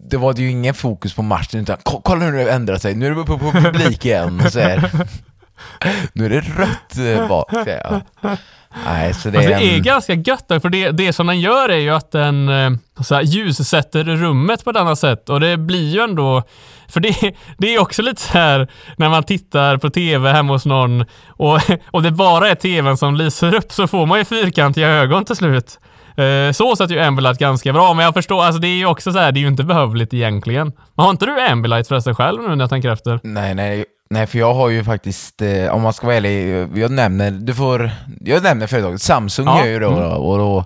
det var det ju ingen fokus på matchen utan "Ko- kolla hur det ändrar sig, nu är det på, på publik igen. Så här. Nu är det rött eh, bak. säger jag. Nej, så det Alltså, är det är en... ganska gött för det, det som den gör är ju att den eh, så här, ljussätter rummet på ett annat sätt och det blir ju ändå för det, det är också lite så här när man tittar på tv hemma hos någon och, och det bara är tvn som lyser upp så får man ju fyrkantiga ögon till slut. Eh, så sätt är ju Ambilight ganska bra, men jag förstår, alltså det är ju också så här, det är ju inte behövligt egentligen. Men har inte du Ambilight förresten själv nu när jag tänker efter? Nej, nej, nej, för jag har ju faktiskt, eh, om man ska vara ärlig, jag nämner, du får, jag nämner företaget, Samsung Ja, gör ju det mm. då, och då,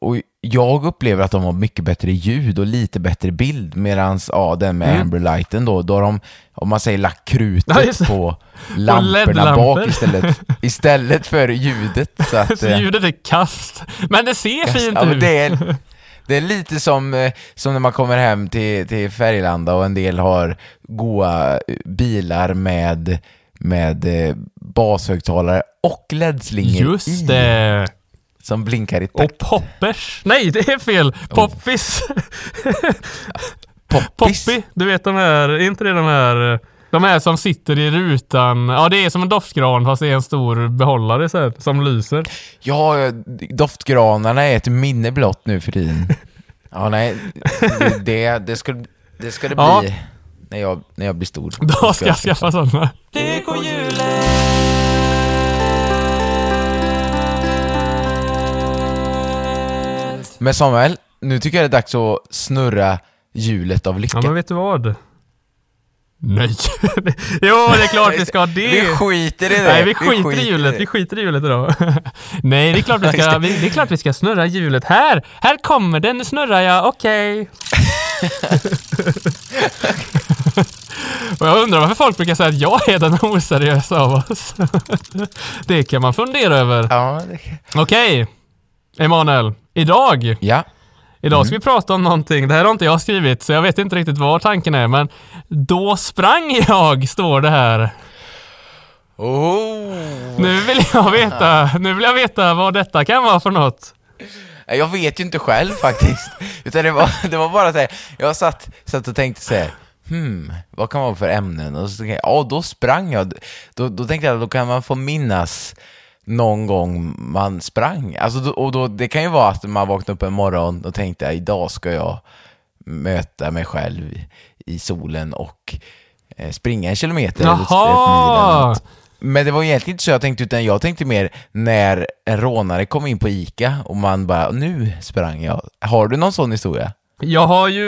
och jag upplever att de har mycket bättre ljud och lite bättre bild, medan ja, den med Mm. Amberlighten då, då har de, om man säger lagt Ja, krutet det. på lamporna bak istället, istället för ljudet. Så att, Så eh, ljudet är kast. Men det ser fint Ja, ut. Det, är, lite som, eh, som när man kommer hem till, till Färgelanda och en del har goa eh, bilar med, med eh, bashögtalare och LED-slingor Just i, det. som blinkar i takt. Och poppers. Nej, det är fel. Poppis. Poppis. Poppy. Du vet de här, är inte det de här, de här som sitter i rutan. Ja, det är som en doftgran fast det är en stor behållare så här, som lyser. Ja, doftgranarna är ett minne blott nu för tiden. Ja, nej, det, det, det skulle det, ska det bli Ja. när, jag, när jag blir stor. Då ska jag skaffa sådana. Men Samuel, nu tycker jag det är dags att snurra hjulet av lycka. Ja, men vet du vad? Nej. jo, det är klart vi ska det. Vi skiter i det. Nej, vi skiter, i hjulet. Vi skiter i hjulet idag. Nej, det är klart vi ska, vi, det är klart vi ska snurra hjulet. Här! Här kommer den, nu snurrar jag. Okej. Och jag undrar varför folk brukar säga att jag är den oseriösa av oss. det kan man fundera över. Ja, det... Okej. Emanuel, idag ja. Idag ska vi prata om någonting, det här har inte jag skrivit så jag vet inte riktigt vad tanken är men Då sprang jag, står det här. Oh. Nu vill jag veta, nu vill jag veta vad detta kan vara för något. Jag vet ju inte själv faktiskt. Utan det var, det var bara så här, jag satt, satt och tänkte så här, hmm, vad kan det vara för ämnen? Och så tänkte jag, ja, då sprang jag. Då, då tänkte jag, då kan man få minnas någon gång man sprang. Alltså, och då, det kan ju vara att man vaknade upp en morgon och tänkte, idag ska jag möta mig själv i, solen och eh, springa en kilometer eller ett- ett mil eller Jaha! något. Men det var egentligen inte så jag tänkte, utan jag tänkte mer när en rånare kom in på ICA och man bara, nu sprang jag. Har du någon sån historia? Jag har ju,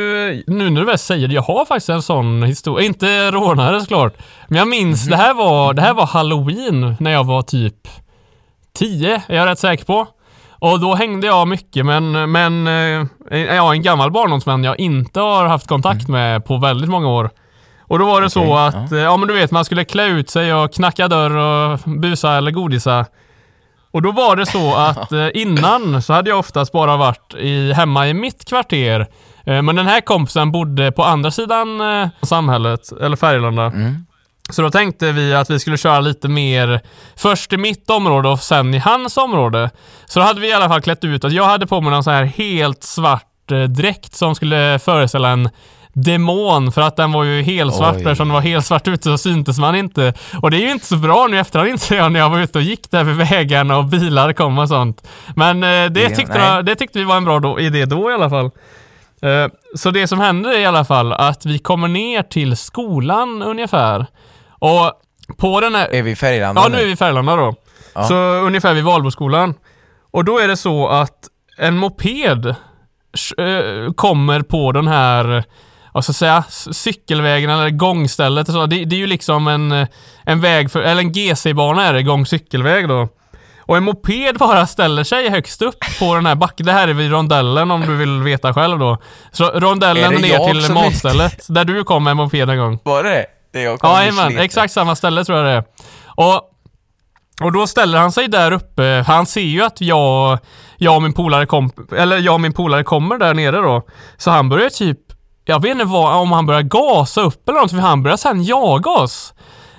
nu när du väl säger det, jag har faktiskt en sån historia. Inte rånare såklart. Men jag minns, det, här var, det här var halloween när jag var typ 10, är jag rätt säker på. Och då hängde jag mycket men, men eh, ja, en gammal barndomsvän jag inte har haft kontakt med på väldigt många år. Och då var det så Okej, att, eh, ja men du vet man skulle klä ut sig och knacka dörr och busa eller godisa. Och då var det så att eh, innan så hade jag oftast bara varit i, hemma i mitt kvarter. Eh, Men den här kompisen bodde på andra sidan samhället, eller Färgelanda. Så då tänkte vi att vi skulle köra lite mer först i mitt område och sen i hans område. Så då hade vi i alla fall klätt ut oss. Jag hade på mig någon så här helt svart eh, dräkt som skulle föreställa en demon för att den var ju helt svart Oj. eftersom den var helt svart ute så syntes man inte. Och det är ju inte så bra nu efterhand inser jag när jag var ute och gick där vid vägarna och bilar kom och sånt. Men eh, det, Det- tyckte, jag, det tyckte vi var en bra då, idé då i alla fall. Eh, Så det som händer är i alla fall att vi kommer ner till skolan ungefär. Och på den här... Är vi i Färgelanda Ja, nu är vi i Färgelanda då. Så ungefär vid Valboskolan. Och då är det så att en moped eh, kommer på den här, vad ska jag säga, cykelvägen eller gångstället och så. Det, det är ju liksom en, en väg för, eller en GC-bana är det, gångcykelväg då. Och en moped bara ställer sig högst upp på den här backen. Det här är vid rondellen om du vill veta själv då. Så rondellen ner till matstället, där du kom med en moped en gång. Var det det? jag Ja, Slete. exakt samma ställe tror jag det är. Och, och då ställer han sig där uppe, han ser ju att jag, jag och min polare kom, eller jag och min polare kommer där nere då. Så han börjar typ, jag vet inte vad, om han börjar gasa upp eller något, för han börjar sen jaga oss.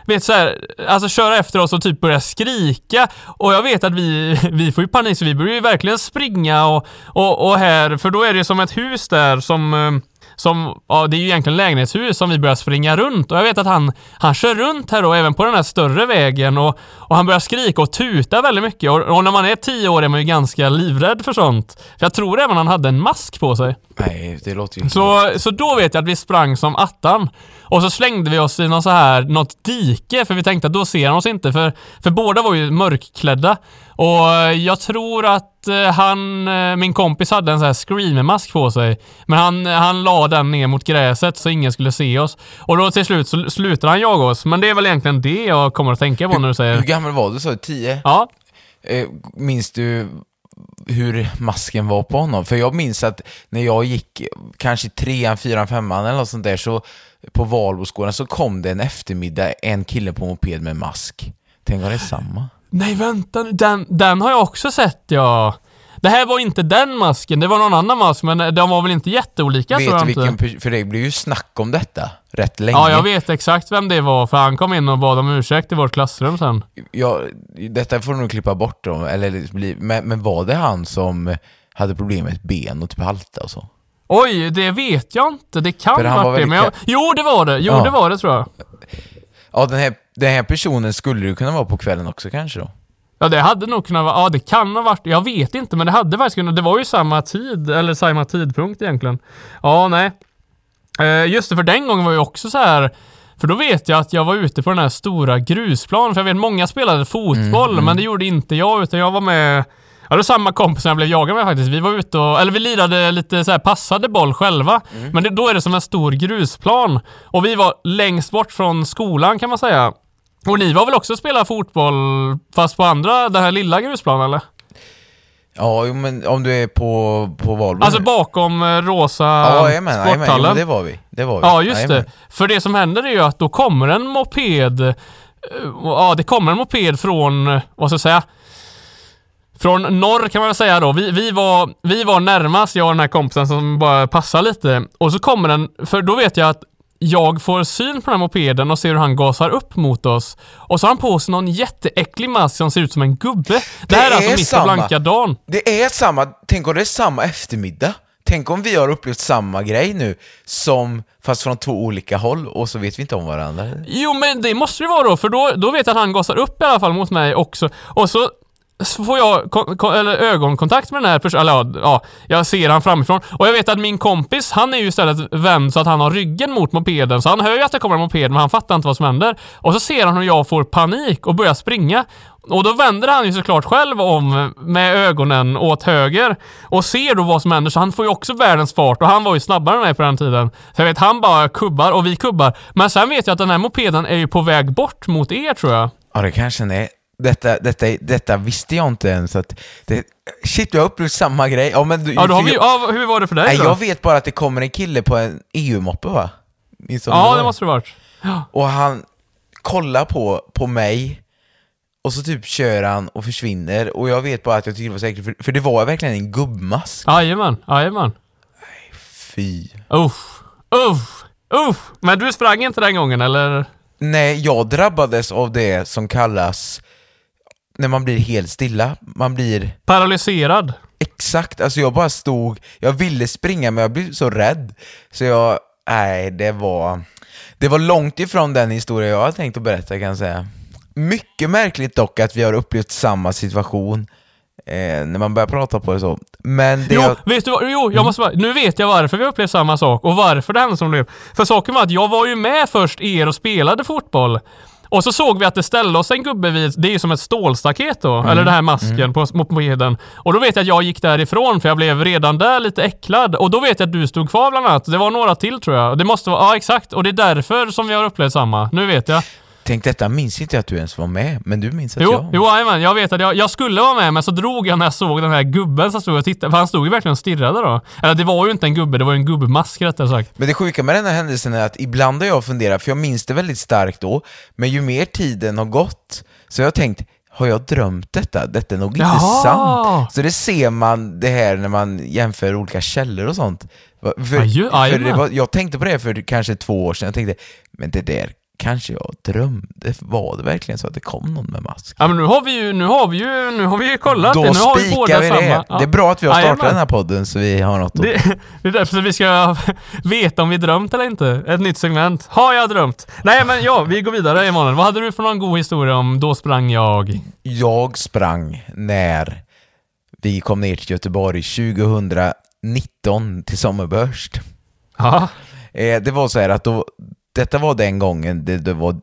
Vet så här, alltså köra efter oss och typ börja skrika och jag vet att vi, vi får ju panik så vi börjar ju verkligen springa och, och, och här, för då är det som ett hus där som eh, som, ja det är ju egentligen lägenhetshus som vi börjar springa runt och jag vet att han, han kör runt här då även på den här större vägen och, och han börjar skrika och tuta väldigt mycket och, och när man är tio år är man ju ganska livrädd för sånt. För jag tror även han hade en mask på sig. Nej, det låter ju Så, så då vet jag att vi sprang som attan. Och så slängde vi oss i någon så här, något dike för vi tänkte att då ser han oss inte för, för båda var ju mörkklädda. Och jag tror att eh, han, eh, min kompis hade en sån här screamermask på sig. Men han, han la den ner mot gräset så ingen skulle se oss. Och då till slut så slutade han jaga oss. Men det är väl egentligen det jag kommer att tänka på när du Hur säger... gammal var du? Så 10? Ja. Eh, minns du hur masken var på honom? För jag minns att när jag gick kanske trean, fyran, femman eller något sånt där så på Valboskolan så kom det en eftermiddag en kille på moped med mask. Tänk om det är samma? Nej vänta nu, den, den har jag också sett ja. Det här var inte den masken, det var någon annan mask men de var väl inte jätteolika tror Vet jag du vilken, inte. för det blev ju snack om detta rätt länge. Ja, jag vet exakt vem det var för han kom in och bad om ursäkt i vårt klassrum sen. Ja, detta får du nog klippa bort då, eller bli, men, men var det han som hade problem med ett ben och typ halta och så? Oj, det vet jag inte. Det kan var varit det. Men jag, jo, det var det. Jo, Ja. det var det tror jag. Ja, den här, den här personen skulle det kunna vara på kvällen också kanske då? Ja, det hade nog kunnat vara... Ja, det kan ha varit... Jag vet inte, men det hade faktiskt kunnat... Det var ju samma tid, eller samma tidpunkt egentligen. Ja, nej. Eh, just det, för den gången var ju också så här... För då vet jag att jag var ute på den här stora grusplanen, för jag vet många spelade fotboll, men det gjorde inte jag, utan jag var med... Ja, det var samma kompis som jag blev jagad med faktiskt. Vi var ute och, eller vi lirade lite så här passade boll själva. Men det, då är det som en stor grusplan. Och vi var längst bort från skolan kan man säga. Och ni var väl också spela fotboll, fast på andra, den här lilla grusplanen eller? Ja, men om du är på, på Valbo Alltså bakom eh, rosa Ja, jo, sporthallen. men det var vi. Det var vi. Ja, just Jajamän. det. För det som händer är ju att då kommer en moped, eh, ja det kommer en moped från, eh, vad ska jag säga, från norr kan man väl säga då. Vi, vi, var, vi var närmast, jag och den här kompisen som bara passar lite. Och så kommer den, för då vet jag att jag får syn på den här mopeden och ser hur han gasar upp mot oss. Och så har han på sig någon jätteäcklig mask som ser ut som en gubbe. Det, här är alltså är mitt i samma. blanka dagen. Det är samma, tänk om det är samma eftermiddag. Tänk om vi har upplevt samma grej nu, som, fast från två olika håll, och så vet vi inte om varandra. Jo men det måste det vara då, för då, då vet jag att han gasar upp i alla fall mot mig också. Och så får jag eller ögonkontakt med den här personen, eller ja, ja, jag ser han framifrån. Och jag vet att min kompis, han är ju istället vänd så att han har ryggen mot mopeden. Så han hör ju att det kommer en moped, men han fattar inte vad som händer. Och så ser han hur jag får panik och börjar springa. Och då vänder han ju såklart själv om med ögonen åt höger och ser då vad som händer, så han får ju också världens fart och han var ju snabbare än mig på den tiden. Så jag vet, han bara kubbar och vi kubbar. Men sen vet jag att den här mopeden är ju på väg bort mot er tror jag. Ja, det kanske den är. Detta, detta, detta visste jag inte ens att... Det, shit, jag har upplevt samma grej. Ja, men du, Ja, då har vi, jag, ja, hur var det för dig nej, då? jag vet bara att det kommer en kille på en EU-moppe, va? Ja, det måste det varit. Och han kollar på, på mig, och så typ kör han och försvinner, och jag vet bara att jag tyckte det var säkert, för, för det var verkligen en gubbmask. Jajamän, jajamän. Fy. Uff, uff, uff. Men du sprang inte den gången eller? Nej, jag drabbades av det som kallas när man blir helt stilla. Man blir Paralyserad? exakt, alltså jag bara stod, jag ville springa men jag blev så rädd. Så jag, nej det var, det var långt ifrån den historia jag hade tänkt att berätta kan jag säga. Mycket märkligt dock att vi har upplevt samma situation eh, när man börjar prata på det så. Men det Jo, jag, vet du vad? Jo, jag måste bara, nu vet jag varför vi upplevt samma sak och varför det hände som det blev. För saken var att jag var ju med först er och spelade fotboll. Och så såg vi att det ställde oss en gubbe vid, det är ju som ett stålstaket då, eller den här masken på mopeden. Och då vet jag att jag gick därifrån för jag blev redan där lite äcklad. Och då vet jag att du stod kvar bland annat. Det var några till tror jag. Det måste vara, ja exakt. Och det är därför som vi har upplevt samma. Nu vet jag. Tänk detta minns inte jag att du ens var med, men du minns att Jo, jag jo jajamän, jag vet att jag, jag skulle vara med men så drog jag när jag såg den här gubben som stod och tittade, för han stod ju verkligen och stirrade då. Eller det var ju inte en gubbe, det var ju en gubbmask rättare sagt. Men det sjuka med den här händelsen är att ibland har jag funderat, för jag minns det väldigt starkt då, men ju mer tiden har gått så har jag tänkt, har jag drömt detta? Detta är nog inte Jaha. sant. Så det ser man det här när man jämför olika källor och sånt. För, Ja, ju- för var, jag tänkte på det för kanske två år sedan, jag tänkte, men det där kanske jag drömde, var det verkligen så att det kom någon med mask? Ja men nu har vi ju, nu har vi ju, nu har vi ju kollat Då det. Nu har vi båda vi samma. det. Ja. Det är bra att vi har startat Jajamän. den här podden så vi har något att... Det, det är därför vi ska veta om vi drömt eller inte. Ett nytt segment. Har jag drömt? Nej men ja, vi går vidare Emanuel. Vad hade du för någon god historia om Då sprang jag? Jag sprang när vi kom ner till Göteborg 2019 till Sommerbörst. Ja. Eh, det var så här att då, detta var den gången det, det var,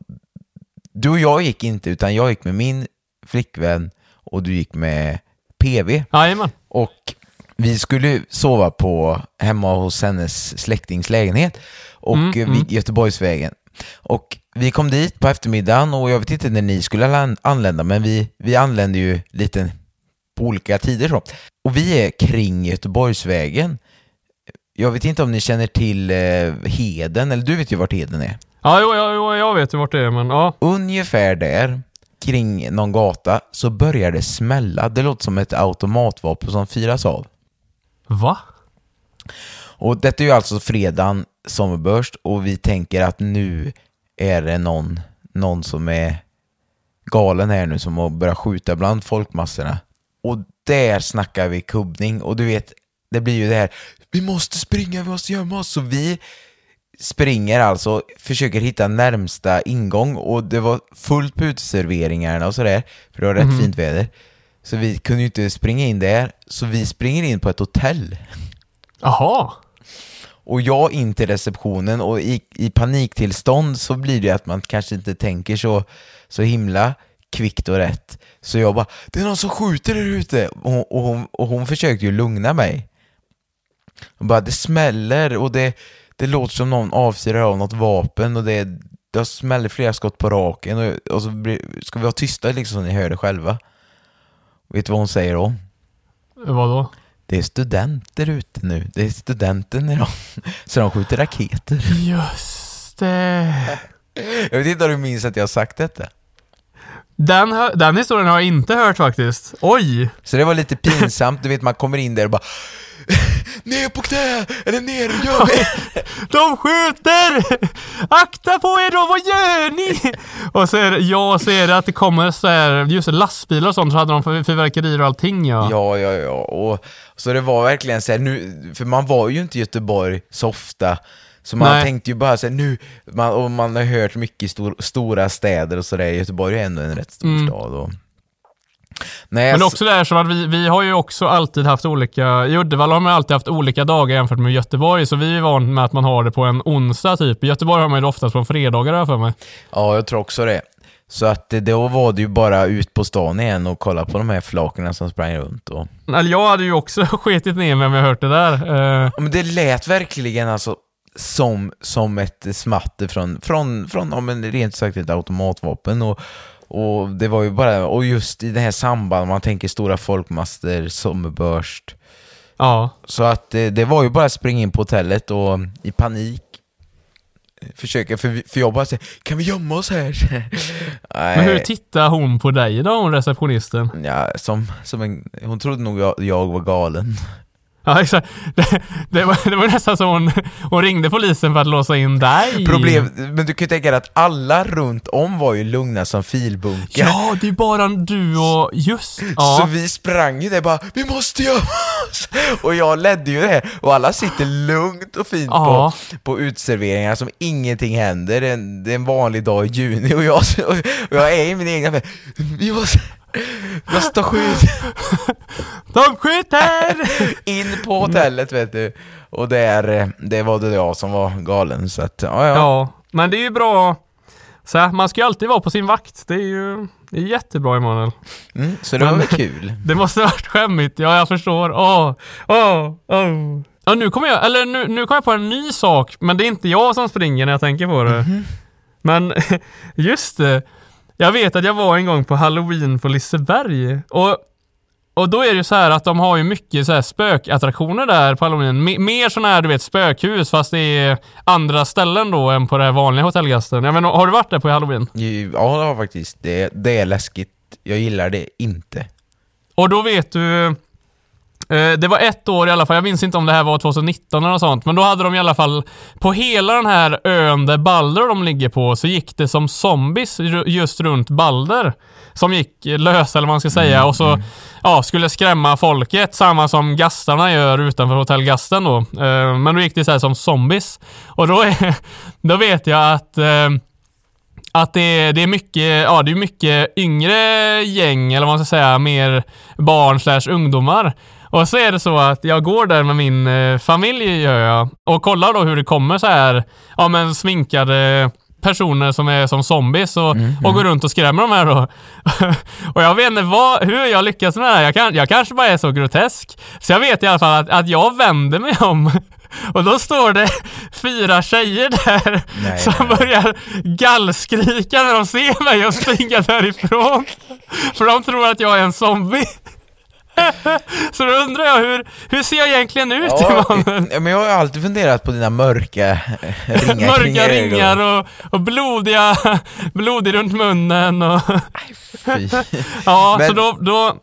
du och jag gick inte utan jag gick med min flickvän och du gick med PV. Jajamän. Och vi skulle sova på hemma hos hennes släktings lägenhet och Mm, eh, mm. Göteborgsvägen. Och vi kom dit på eftermiddagen och jag vet inte när ni skulle anlända men vi, vi anlände ju lite på olika tider så. Och vi är kring Göteborgsvägen. Jag vet inte om ni känner till eh, Heden, eller du vet ju vart Heden är. Ja, jo, jo, jo, jag vet ju vart det är, men ja. Ungefär där, kring någon gata, så börjar det smälla. Det låter som ett automatvapen som firas av. Va? Och detta är ju alltså fredagen sommerbörst och vi tänker att nu är det någon, någon som är galen här nu som har börjat skjuta bland folkmassorna. Och där snackar vi kubbning och du vet, det blir ju det här, vi måste springa, vi måste gömma oss. Så vi springer alltså, försöker hitta närmsta ingång och det var fullt på uteserveringarna och sådär, för det var rätt fint väder. Så vi kunde ju inte springa in där, så vi springer in på ett hotell. Jaha. Och jag in till receptionen och i, i paniktillstånd så blir det att man kanske inte tänker så, så himla kvickt och rätt. Så jag bara, det är någon som skjuter där ute! Och, hon- och, hon, och hon försökte ju lugna mig. Hon bara, det smäller och det, det låter som någon avfyrar av något vapen och det, det smäller flera skott på raken och, och så blir, ska vi vara tysta liksom så ni hör det själva. Vet du vad hon säger då? Vadå? Det är studenter ute nu. Det är studenten idag. Så de skjuter raketer. Just det. Jag vet inte om du minns att jag har sagt detta. Den, den historien har jag inte hört faktiskt. Oj! Så det var lite pinsamt. Du vet, man kommer in där och bara Ner på knä! Eller ner, gör vi! De skjuter! Akta på er då, vad gör ni? Och så är det, jag ser att det kommer så här, just lastbilar och sånt, så hade de fyr- fyrverkerier och allting ja. Ja, ja, ja. Och, så det var verkligen så här, nu, för man var ju inte i Göteborg så ofta. Så man Nej. tänkte ju bara så här, nu, man, och man har hört mycket stor, stora städer och sådär. Göteborg är ändå en rätt stor Mm. stad. Och... Nej, Men så- också det här som att vi, vi har ju också alltid haft olika, i Uddevalla har man alltid haft olika dagar jämfört med Göteborg, så vi är vana med att man har det på en onsdag typ. I Göteborg har man ju det oftast på en fredagar har jag för mig. Ja, jag tror också det. Så att då var det ju bara ut på stan igen och kolla på de här flakerna som sprang runt. Och... Eller jag hade ju också skitit ner mig om jag hört det där. Eh, Men det lät verkligen alltså som, som ett smatter från, från, från ja, men rent sagt ett automatvapen. Och, och det var ju bara, och just i det här sambandet, man tänker stora folkmaster, sommerbörst. ja. Så att det, det var ju bara att springa in på hotellet och i panik försöka, för, för jag bara säger kan vi gömma oss här? Men hur tittar hon på dig då, hon receptionisten? Ja, som, som en, hon trodde nog jag, jag var galen. Ja, exakt. Det, det, var, det var nästan så hon, hon ringde polisen för att låsa in dig. Problem, men du kan ju tänka dig att alla runt om var ju lugna som filbunkar. Ja, det är bara du och... Just Så ja. vi sprang ju där bara, vi måste gömma oss! Och jag ledde ju det och alla sitter lugnt och fint Ja. på, på utserveringar som ingenting händer. Det är, en, det är en vanlig dag i juni och jag, och jag är i min egen värld. Vi måste, vi måste ta skydd De skjuter! in på hotellet vet du. Och där, det var det jag som var galen så att, ja ja. Ja, men det är ju bra. Så här, man ska ju alltid vara på sin vakt. Det är ju det är jättebra Emanuel. Mm, så det var väl kul. Det måste varit skämmigt. Ja, jag förstår. Åh, åh, åh. Ja, nu kommer jag, eller nu, nu kommer jag på en ny sak, men det är inte jag som springer när jag tänker på det. Men just det. Jag vet att jag var en gång på halloween på Liseberg och och då är det ju så här att de har ju mycket så här spökattraktioner där på halloween. Me- mer sådana här du vet spökhus fast det är andra ställen då än på det vanliga hotellgästen. Jag menar, har du varit där på halloween? Ja, det var faktiskt, det, det är läskigt. Jag gillar det inte. Och då vet du... eh, Det var ett år i alla fall, jag minns inte om det här var 2019 eller något sånt, men då hade de i alla fall på hela den här ön där Balder de ligger på så gick det som zombies ju- just runt Balder. Som gick lösa eller vad man ska säga och så ja, skulle skrämma folket, samma som gastarna gör utanför Hotell Gasten då. Eh, Men då gick det så här som zombies. Och då, är, då vet jag att eh, att det är, det är mycket, ja det är mycket yngre gäng, eller vad man ska säga, mer barn slash ungdomar. Och så är det så att jag går där med min eh, familj gör jag, och kollar då hur det kommer så här, ja men sminkade personer som är som zombies och, Mm, och går runt och skrämmer de här då. och jag vet inte vad, hur jag lyckas med det här. Jag, kan, jag kanske bara är så grotesk. Så jag vet i alla fall att, att jag vänder mig om och då står det fyra tjejer där Nej, som nej, nej. börjar gallskrika när de ser mig och springa därifrån. För de tror att jag är en zombie. Så då undrar jag hur, hur ser jag egentligen ut Ja, Emanuel? men jag har alltid funderat på dina mörka ringar Mörka ringar och, och blodiga, blodig runt munnen och Fy. Ja, Men- så då, då...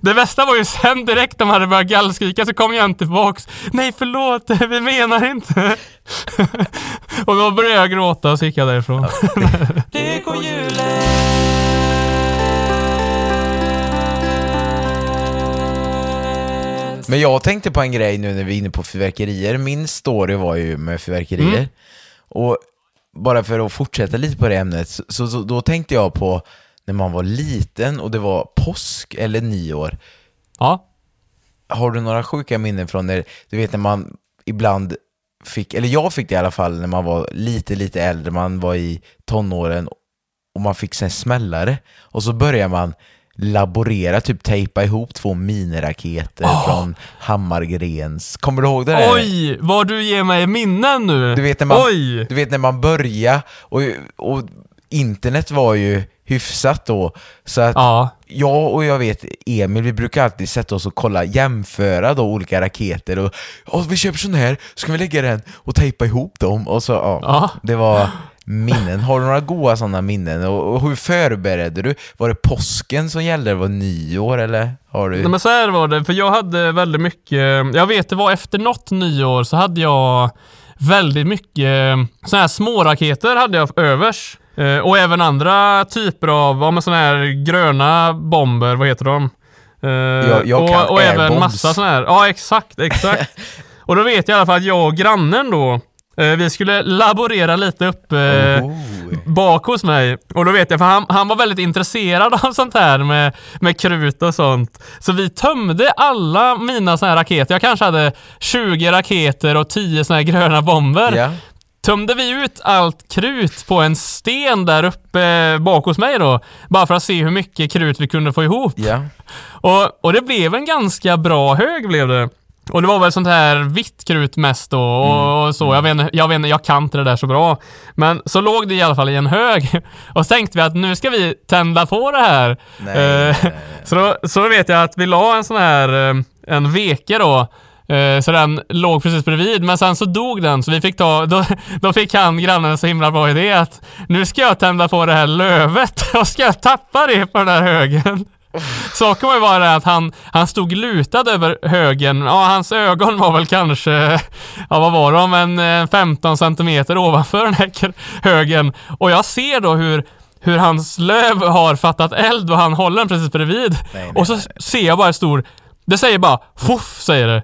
Det bästa var ju sen direkt de hade börjat gallskrika så kom jag inte tillbaks. Nej förlåt, vi menar inte. och då började jag gråta och så gick jag därifrån. Men jag tänkte på en grej nu när vi är inne på fyrverkerier. Min story var ju med fyrverkerier. Mm. Och bara för att fortsätta lite på det ämnet, så, så, så då tänkte jag på när man var liten och det var påsk eller nyår. Ja. Har du några sjuka minnen från när, du vet när man ibland fick, eller jag fick det i alla fall när man var lite, lite äldre, man var i tonåren och man fick sen smällare och så börjar man laborera, typ tejpa ihop två miniraketer från Hammargrens. Kommer du ihåg det där? Oj, vad du ger mig minnen nu. Du vet när man, Oj! du vet när man började och, och internet var ju hyfsat då, så att Ja. jag och jag vet Emil, vi brukar alltid sätta oss och kolla, jämföra då olika raketer och "Ja, vi köper sån här, så kan vi lägga den och tejpa ihop dem och så, ja, Ja. det var minnen. Har du några goda sådana minnen? Och, hur förberedde du? Var det påsken som gällde, var det nyår eller? Har du... Nej, men så här var det, för jag hade väldigt mycket, jag vet det var efter något nyår så hade jag väldigt mycket sådana här småraketer hade jag övers. Eh, och även andra typer av, ja men sådana här gröna bomber, vad heter de? Eh, jag kan och, och även massa sådana här, ja exakt, exakt. och då vet jag i alla fall att jag och grannen då, vi skulle laborera lite upp eh, Oh. bak hos mig. Och då vet jag, för han, han var väldigt intresserad av sånt här med, med krut och sånt. Så vi tömde alla mina såna här raketer. Jag kanske hade 20 raketer och 10 såna här gröna bomber. Ja. Tömde vi ut allt krut på en sten där uppe bak hos mig då. Bara för att se hur mycket krut vi kunde få ihop. Ja. Och, och det blev en ganska bra hög blev det. Och det var väl sånt här vitt krut mest då och, och så. Jag vet, jag vet jag kan inte det där så bra. Men så låg det i alla fall i en hög. Och så tänkte vi att nu ska vi tända på det här. Nej, nej, nej, Så, då, så vet jag att vi la en sån här, eh, en veke då. eh, Så den låg precis bredvid, men sen så dog den så vi fick ta, då, då fick han, grannen, en så himla bra idé att nu ska jag tända på det här lövet och ska jag tappa det på den här högen. Saken var ju bara att han, han stod lutad över högen, ja hans ögon var väl kanske, ja vad var de, en eh, 15 centimeter ovanför den här högen. Och jag ser då hur, hur hans löv har fattat eld och han håller den precis bredvid. nej, och så nej, ser jag bara ett stort, det säger bara fuff säger det.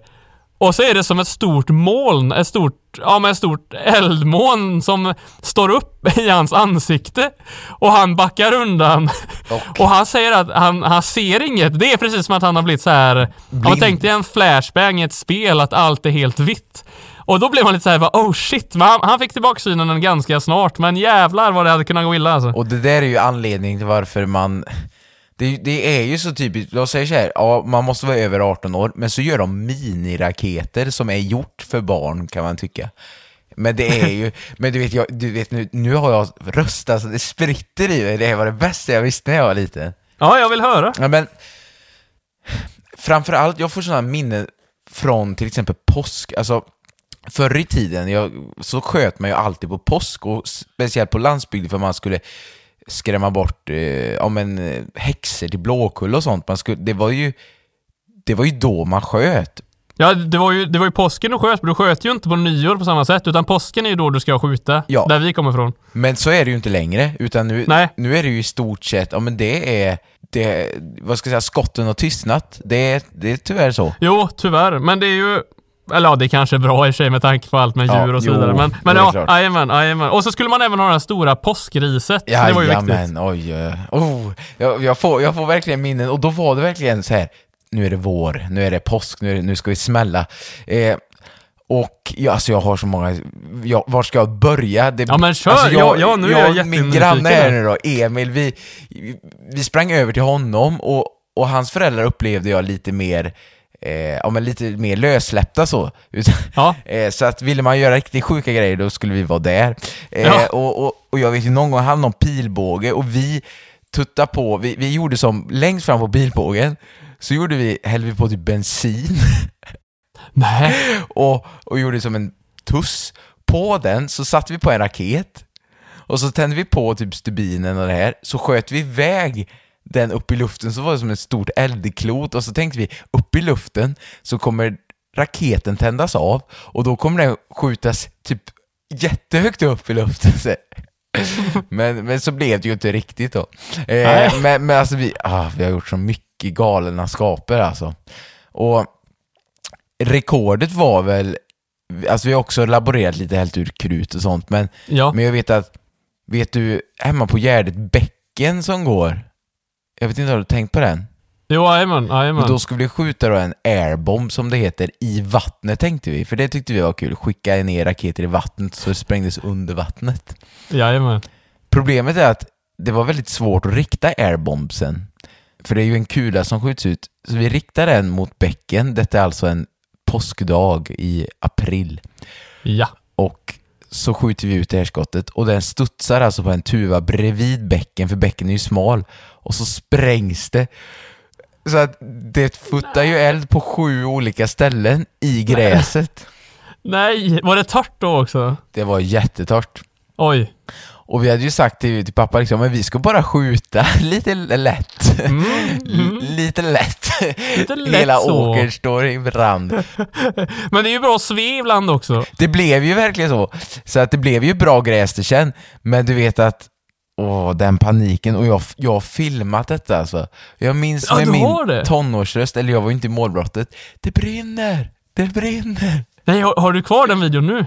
Och så är det som ett stort moln, ett stort, ja ett stort eldmoln som står upp i hans ansikte. Och han backar undan. Och? Och han säger att han, han ser inget. Det är precis som att han har blivit så här. Blind. tänkte en flashbang i ett spel, att allt är helt vitt. Och då blev man lite så här, bara, oh shit. Men han, han fick tillbaka synen ganska snart. Men jävlar vad det hade kunnat gå illa alltså. Och det där är ju anledningen till varför man det, det är ju så typiskt, jag säger så här, ja man måste vara över 18 år, men så gör de miniraketer som är gjort för barn kan man tycka. Men det är ju, men du vet, jag, du vet nu, nu har jag röstat så det spritter i mig, det var det bästa jag visste när jag var liten. Ja, jag vill höra. Ja, men framförallt, jag får sådana minnen från till exempel påsk. Alltså, förr i tiden jag, så sköt man ju alltid på påsk, och speciellt på landsbygden för man skulle skrämma bort eh, ja, men, häxor till Blåkulla och sånt. Man skulle, det, var ju, det var ju då man sköt. Ja, det var ju, det var ju påsken du sköt, men du sköt ju inte på nyår på samma sätt, utan påsken är ju då du ska skjuta. Ja. Där vi kommer ifrån. Men så är det ju inte längre, utan nu, Nej. nu är det ju i stort sett, ja men det är, det, vad ska jag säga, skotten har tystnat. Det, det är tyvärr så. Jo, tyvärr. Men det är ju... Eller ja, det kanske är bra i och för sig med tanke på allt med Ja, djur och så jo, vidare. Men, det men är ja, jajamän, jajamän. Och så skulle man även ha det här stora påskriset. det var ju viktigt. Jajamän, oj. eh, Oh, jag, jag, får, jag får verkligen minnen, och då var det verkligen så här. nu är det vår, nu är det påsk, nu, är det, nu ska vi smälla. Eh, Och ja, alltså jag har så många, jag, var ska jag börja? Det, Ja, men kör. Alltså Ja, ja, nu är jag Min jättenyfiken granne här nu då, Emil, vi, vi sprang över till honom och, och hans föräldrar upplevde jag lite mer Eh, ja, men lite mer lössläppta så. Ja. eh, så att ville man göra riktigt sjuka grejer då skulle vi vara där. Eh, Ja. och, och, och jag vet ju någon gång hade någon pilbåge och vi tuttade på, vi, vi gjorde som längst fram på pilbågen så gjorde vi, hällde vi på typ bensin Nej. och, och gjorde som en tuss. På den så satte vi på en raket och så tände vi på typ stubinen och det här, så sköt vi iväg den upp i luften så var det som ett stort eldklot och så tänkte vi upp i luften så kommer raketen tändas av och då kommer den skjutas typ jättehögt upp i luften. Men, men så blev det ju inte riktigt då. Eh, men, men alltså vi, ah, vi har gjort så mycket galna skaper alltså. Och rekordet var väl, alltså vi har också laborerat lite helt ur krut och sånt, men, Ja. men jag vet att, vet du, hemma på Gärdet bäcken som går, jag vet inte, har du tänkt på den? Jo, jajamän, Men då skulle vi skjuta då en airbomb som det heter i vattnet tänkte vi, för det tyckte vi var kul, skicka ner raketer i vattnet så det sprängdes under vattnet. Jajamän. Problemet är att det var väldigt svårt att rikta airbombsen. För det är ju en kula som skjuts ut. Så vi riktar den mot bäcken. Detta är alltså en påskdag i april. Ja. Och så skjuter vi ut det här skottet och den studsar alltså på en tuva bredvid bäcken, för bäcken är ju smal. Och så sprängs det. Så att det futtar ju eld på sju olika ställen i gräset. Nej, var det torrt då också? Det var jättetorrt. Oj. Och vi hade ju sagt till, till pappa liksom, men vi ska bara skjuta lite lätt. L- lite lätt. Mm. Lite lätt Hela så. åkern står i brand. Men det är ju bra sve ibland också. Det blev ju verkligen så. Så att det blev ju bra gräs det sen. Men du vet att, åh, den paniken. Och jag, jag har filmat detta alltså. Jag minns Ja, med min tonårsröst, eller jag var ju inte i målbrottet. Det brinner! Det brinner! Nej, har, har du kvar den videon nu?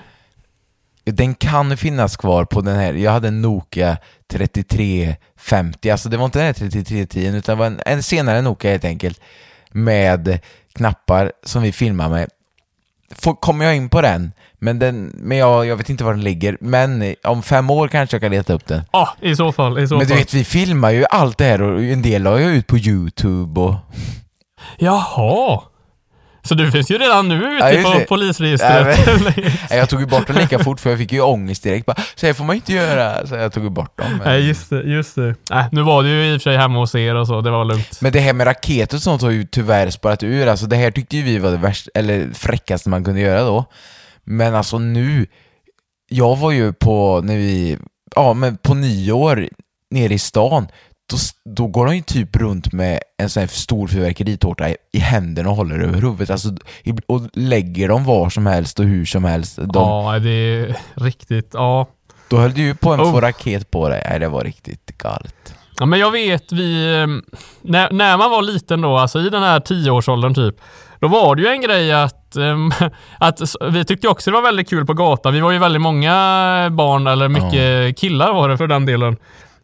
Den kan finnas kvar på den här, jag hade en Nokia 3350, alltså det var inte den här 3310 utan det var en, en senare Nokia helt enkelt med knappar som vi filmar med. Får, kommer jag in på den, men, den, men jag, jag vet inte var den ligger, men om fem år kanske jag kan leta upp den. Ja, i så fall. I så Men du fall. vet, vi filmar ju allt det här och en del la jag ut på YouTube och... Jaha. Så du finns ju redan nu ute Ja, på det. polisregistret. Nej, Jag tog ju bort dem lika fort för jag fick ju ångest direkt. Bara, så här får man inte göra. Så jag tog ju bort dem. Men... Nej, just det, just det. Nej, nu var du ju i och för sig hemma hos er och så, det var lugnt. Men det här med raketer och sånt har ju tyvärr sparat ur. Alltså det här tyckte ju vi var det värsta, eller fräckaste man kunde göra då. Men alltså nu, jag var ju på, när vi, ja men på nyår nere i stan, då, då går de ju typ runt med en sån här stor fyrverkeritårta i, i händerna och håller över huvudet. Alltså, och lägger dem var som helst och hur som helst. De, Ja, det är riktigt, ja. Då höll du ju på en Oh. få raket på dig. Nej, det var riktigt galet. Ja, men jag vet, vi... eh, När, när man var liten då, alltså i den här tioårsåldern typ, då var det ju en grej att, ehm, att vi tyckte också det var väldigt kul på gatan. Vi var ju väldigt många barn, eller mycket killar var det för den delen.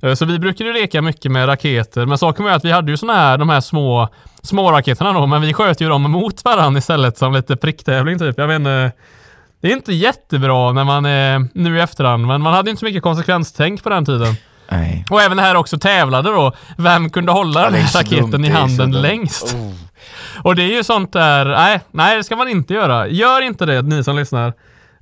Eh, Så vi brukade ju leka mycket med raketer, men saken var att vi hade ju såna här, de här små, små raketerna då, men vi sköt ju dem mot varandra istället som lite pricktävling typ. Jag vet inte. Det är inte jättebra när man är nu i efterhand, men man hade inte så mycket konsekvenstänk på den tiden. Nej. Och även här också tävlade då. Vem kunde hålla den här raketen i handen längst? Oh. Och det är ju sånt där, nej, nej det ska man inte göra. Gör inte det ni som lyssnar.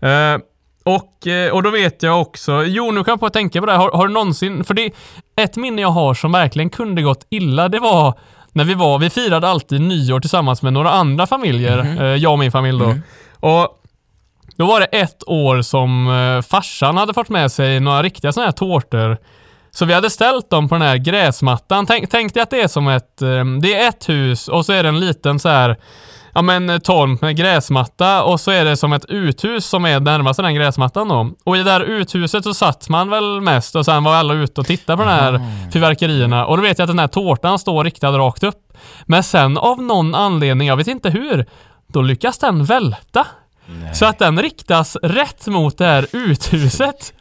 Eh, och, eh, och då vet jag också, jo nu kan jag på att tänka på det här. Har, har du någonsin, för det ett minne jag har som verkligen kunde gått illa, det var när vi var, vi firade alltid nyår tillsammans med några andra familjer, eh, jag och min familj då. Mm. Och då var det ett år som eh, farsan hade fått med sig några riktiga sådana här tårtor. Så vi hade ställt dem på den här gräsmattan. Tänk, tänk dig att det är som ett, det är ett hus och så är det en liten så här ja men eh, tomt med gräsmatta och så är det som ett uthus som är närmast den gräsmattan då. Och i det där uthuset så satt man väl mest och sen var alla ute och tittade på de här fyrverkerierna och då vet jag att den här tårtan står riktad rakt upp. Men sen av någon anledning, jag vet inte hur, då lyckas den välta. Så att den riktas rätt mot det här uthuset.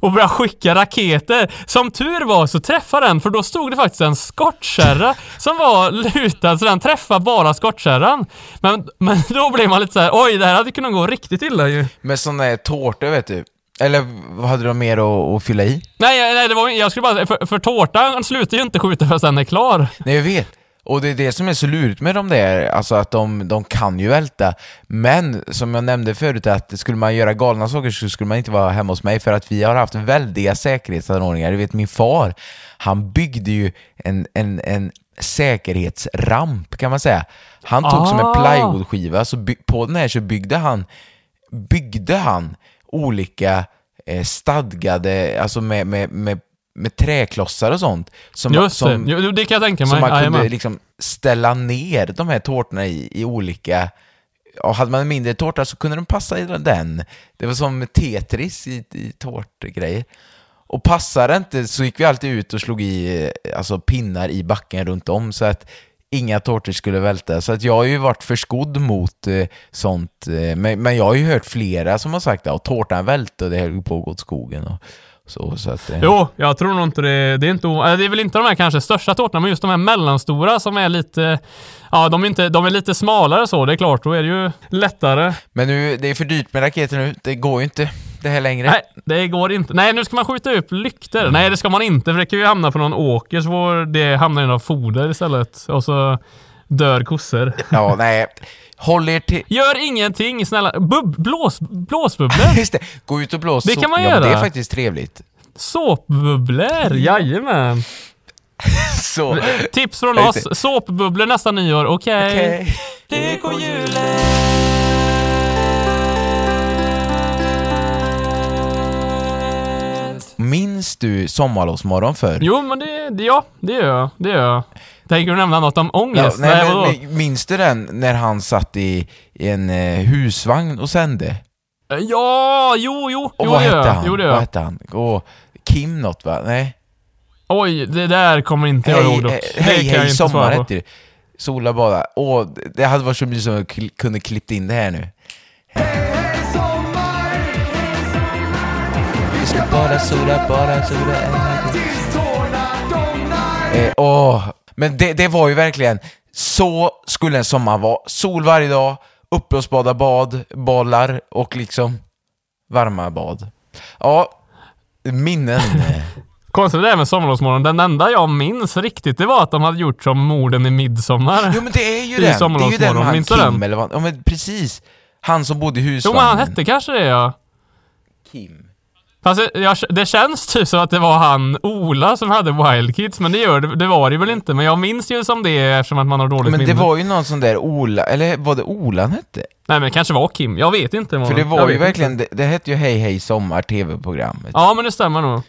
Och började skicka raketer. Som tur var så träffade den, för då stod det faktiskt en skottkärra som var lutad, så den träffade bara skottkärran. Men, men då blev man lite så här: oj, det här hade kunnat gå riktigt illa ju. Med sådana här tårtor, vet du. Eller hade de mer att, att fylla i? Nej, nej, det var, jag skulle bara för, för tårtan slutar ju inte skjuta förrän den är klar. Nej, jag vet. Och det är det som är så lurigt med de där, alltså att de, de kan ju välta. Men som jag nämnde förut, att skulle man göra galna saker så skulle man inte vara hemma hos mig för att vi har haft väldiga säkerhetsanordningar. Du vet min far, han byggde ju en, en, en säkerhetsramp kan man säga. Han tog som en Ah. plywoodskiva, så by, på den här så byggde han, byggde han olika eh, stadgade, alltså med, med, med, med träklossar och sånt. Som, Just som, det, jo, det kan jag tänka mig. som man kunde Jajamän. liksom ställa ner de här tårtorna i, i olika... Ja, hade man en mindre tårta så kunde de passa i den. Det var som Tetris i, i tårtgrejer. Och passade det inte så gick vi alltid ut och slog i eh, alltså, pinnar i backen runt om så att inga tårtor skulle välta. Så att jag har ju varit förskodd mot eh, sånt. Eh, men, men jag har ju hört flera som har sagt att tårtan välte och det höll på att gå åt skogen. Och, så, så att, eh, Jo, jag tror nog inte det. Det är, inte, eller det är väl inte de här kanske största tårtorna, men just de här mellanstora som är lite... Ja, de är, inte, de är lite smalare så, det är klart. Då är det ju lättare. Men nu, det är för dyrt med raketer nu. Det går ju inte det här längre. Nej, det går inte. Nej, nu ska man skjuta upp lyktor. Nej, det ska man inte, för det kan ju hamna på någon åker så får det hamna i någon foder istället. Och så dör kossor. Ja, nej. Håll er till... Gör ingenting, snälla. Bub, blås, blåsbubblor. Just det, gå ut och blås. Det kan man ja, göra. Det är faktiskt trevligt. Såpbubblor, jajamän. Så, Tips från oss. Såpbubblor nästa nyår, okej. okej. Minns du Sommarlovsmorgon förr? Jo, men det, det, ja, det gör jag. Det gör jag. Tänker du nämna något om Ja, ångest? nej, men, minns du den när han satt i, en eh, husvagn och sände? Ja, jo, jo. Och jo, vad hette han? Jo, det gör vad jag. hette han? Och Kim något va? Nej? Oj, det där kommer inte jag ihåg dock. eh, Det hej, hej inte sommar hette det. Sola bada. Åh, det hade varit så mysigt om jag kunde klippt in det här nu. Vi ska bara sola, bara sola eh, Åh, men det, det var ju verkligen, så skulle en sommar vara. Sol varje dag, uppblåsbara bad, bollar och liksom varma bad. Ja, minnen. Konstigt det där med Sommarlovsmorgon. Den enda jag minns riktigt, det var att de hade gjort som morden i Midsommar. Jo men det är ju I den, det är ju den med han minns Kim den? eller vad, ja men precis. Han som bodde i Jo, husvagnen. men han hette kanske det ja. Kim. Fast det- jag, det känns typ som att det var han Ola som hade Wild Kids, men det gör det, det var det väl inte. Men jag minns ju som det eftersom att man har dåligt Men det minne. var ju någon sån där Ola, eller var det Ola han hette? Nej men det kanske var Kim, jag vet inte. För det var ju verkligen, det, det hette ju Hej Hej Sommar, TV-programmet. Ja men det stämmer nog.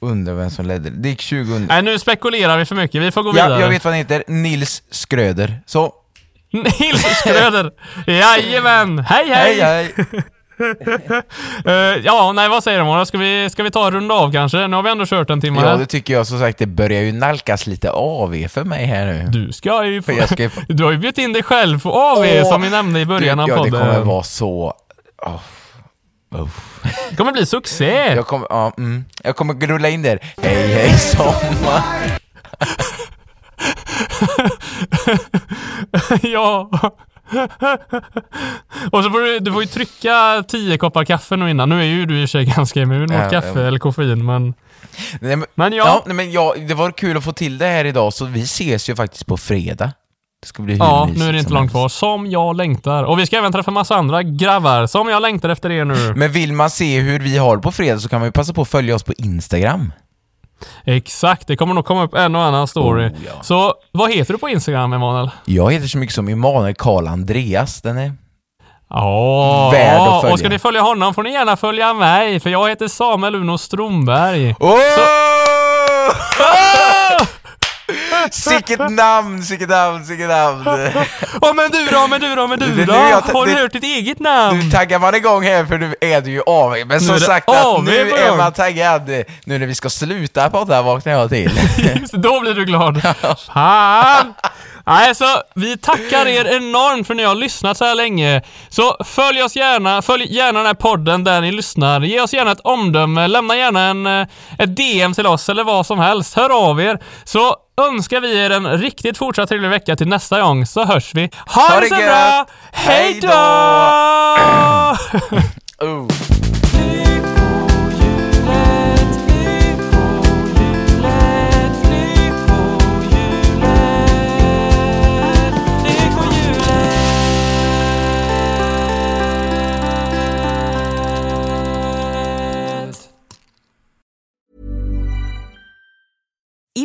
Undrar vem som ledde det. Det gick 2000... Nej nu spekulerar vi för mycket, vi får gå Ja, vidare. jag vet vad han heter. Nils Skröder. Så, Nils Skröder! Jajamän! Hej hej! hej hej! Eh, ja, nej vad säger du Mora? Ska vi, ska vi ta och runda av kanske? Nu har vi ändå kört en timme Ja, det tycker jag som sagt, det börjar ju nalkas lite AV för mig här nu. Du ska ju jag ska ju Du har ju bjudit in dig själv på AV Åh, som vi nämnde i början Du, av ja, podden. det kommer vara så... Oh. Oh. Det kommer bli succé! Jag kommer, ja, mm. jag kommer rulla in där. Hej hej sommar. ja. och så får du, du får ju trycka 10 koppar kaffe nu innan. Nu är ju du i och för sig ganska immun mot kaffe eller koffein, men... Nej, men, Men ja. ja, nej, men ja, det var kul att få till det här idag, så vi ses ju faktiskt på fredag. Det ska bli Ja, nu är det inte långt kvar. Som jag längtar. Och vi ska även träffa massa andra grabbar som jag längtar efter er nu. Men vill man se hur vi har på fredag så kan man ju passa på att följa oss på Instagram. Exakt, det kommer nog komma upp en och annan story. Oh, ja. Så vad heter du på Instagram, Emanuel? Jag heter så mycket som Emanuel Karl Andreas, den är... Ja, Värd att följa. och ska ni följa honom får ni gärna följa mig, för jag heter Samuel Uno Stromberg. Åh! Sicket namn, sicket namn, sicket namn. Åh men du då, men du då, men du då? Har du hört ditt eget namn? Nu taggar man igång här för nu är du ju AV. Men som sagt, att nu är man taggad. Nu när vi ska sluta podda vaknar jag till. Just då blir du glad. Fan! Nej, så vi tackar er enormt för att ni har lyssnat så här länge. Så följ oss gärna, följ gärna den här podden där ni lyssnar. Ge oss gärna ett omdöme, lämna gärna en, eh, ett DM till oss eller vad som helst. Hör av er. Så önskar vi er en riktigt fortsatt trevlig vecka till nästa gång så hörs vi. Ha, Ha det så gött! bra! Hej Hej då!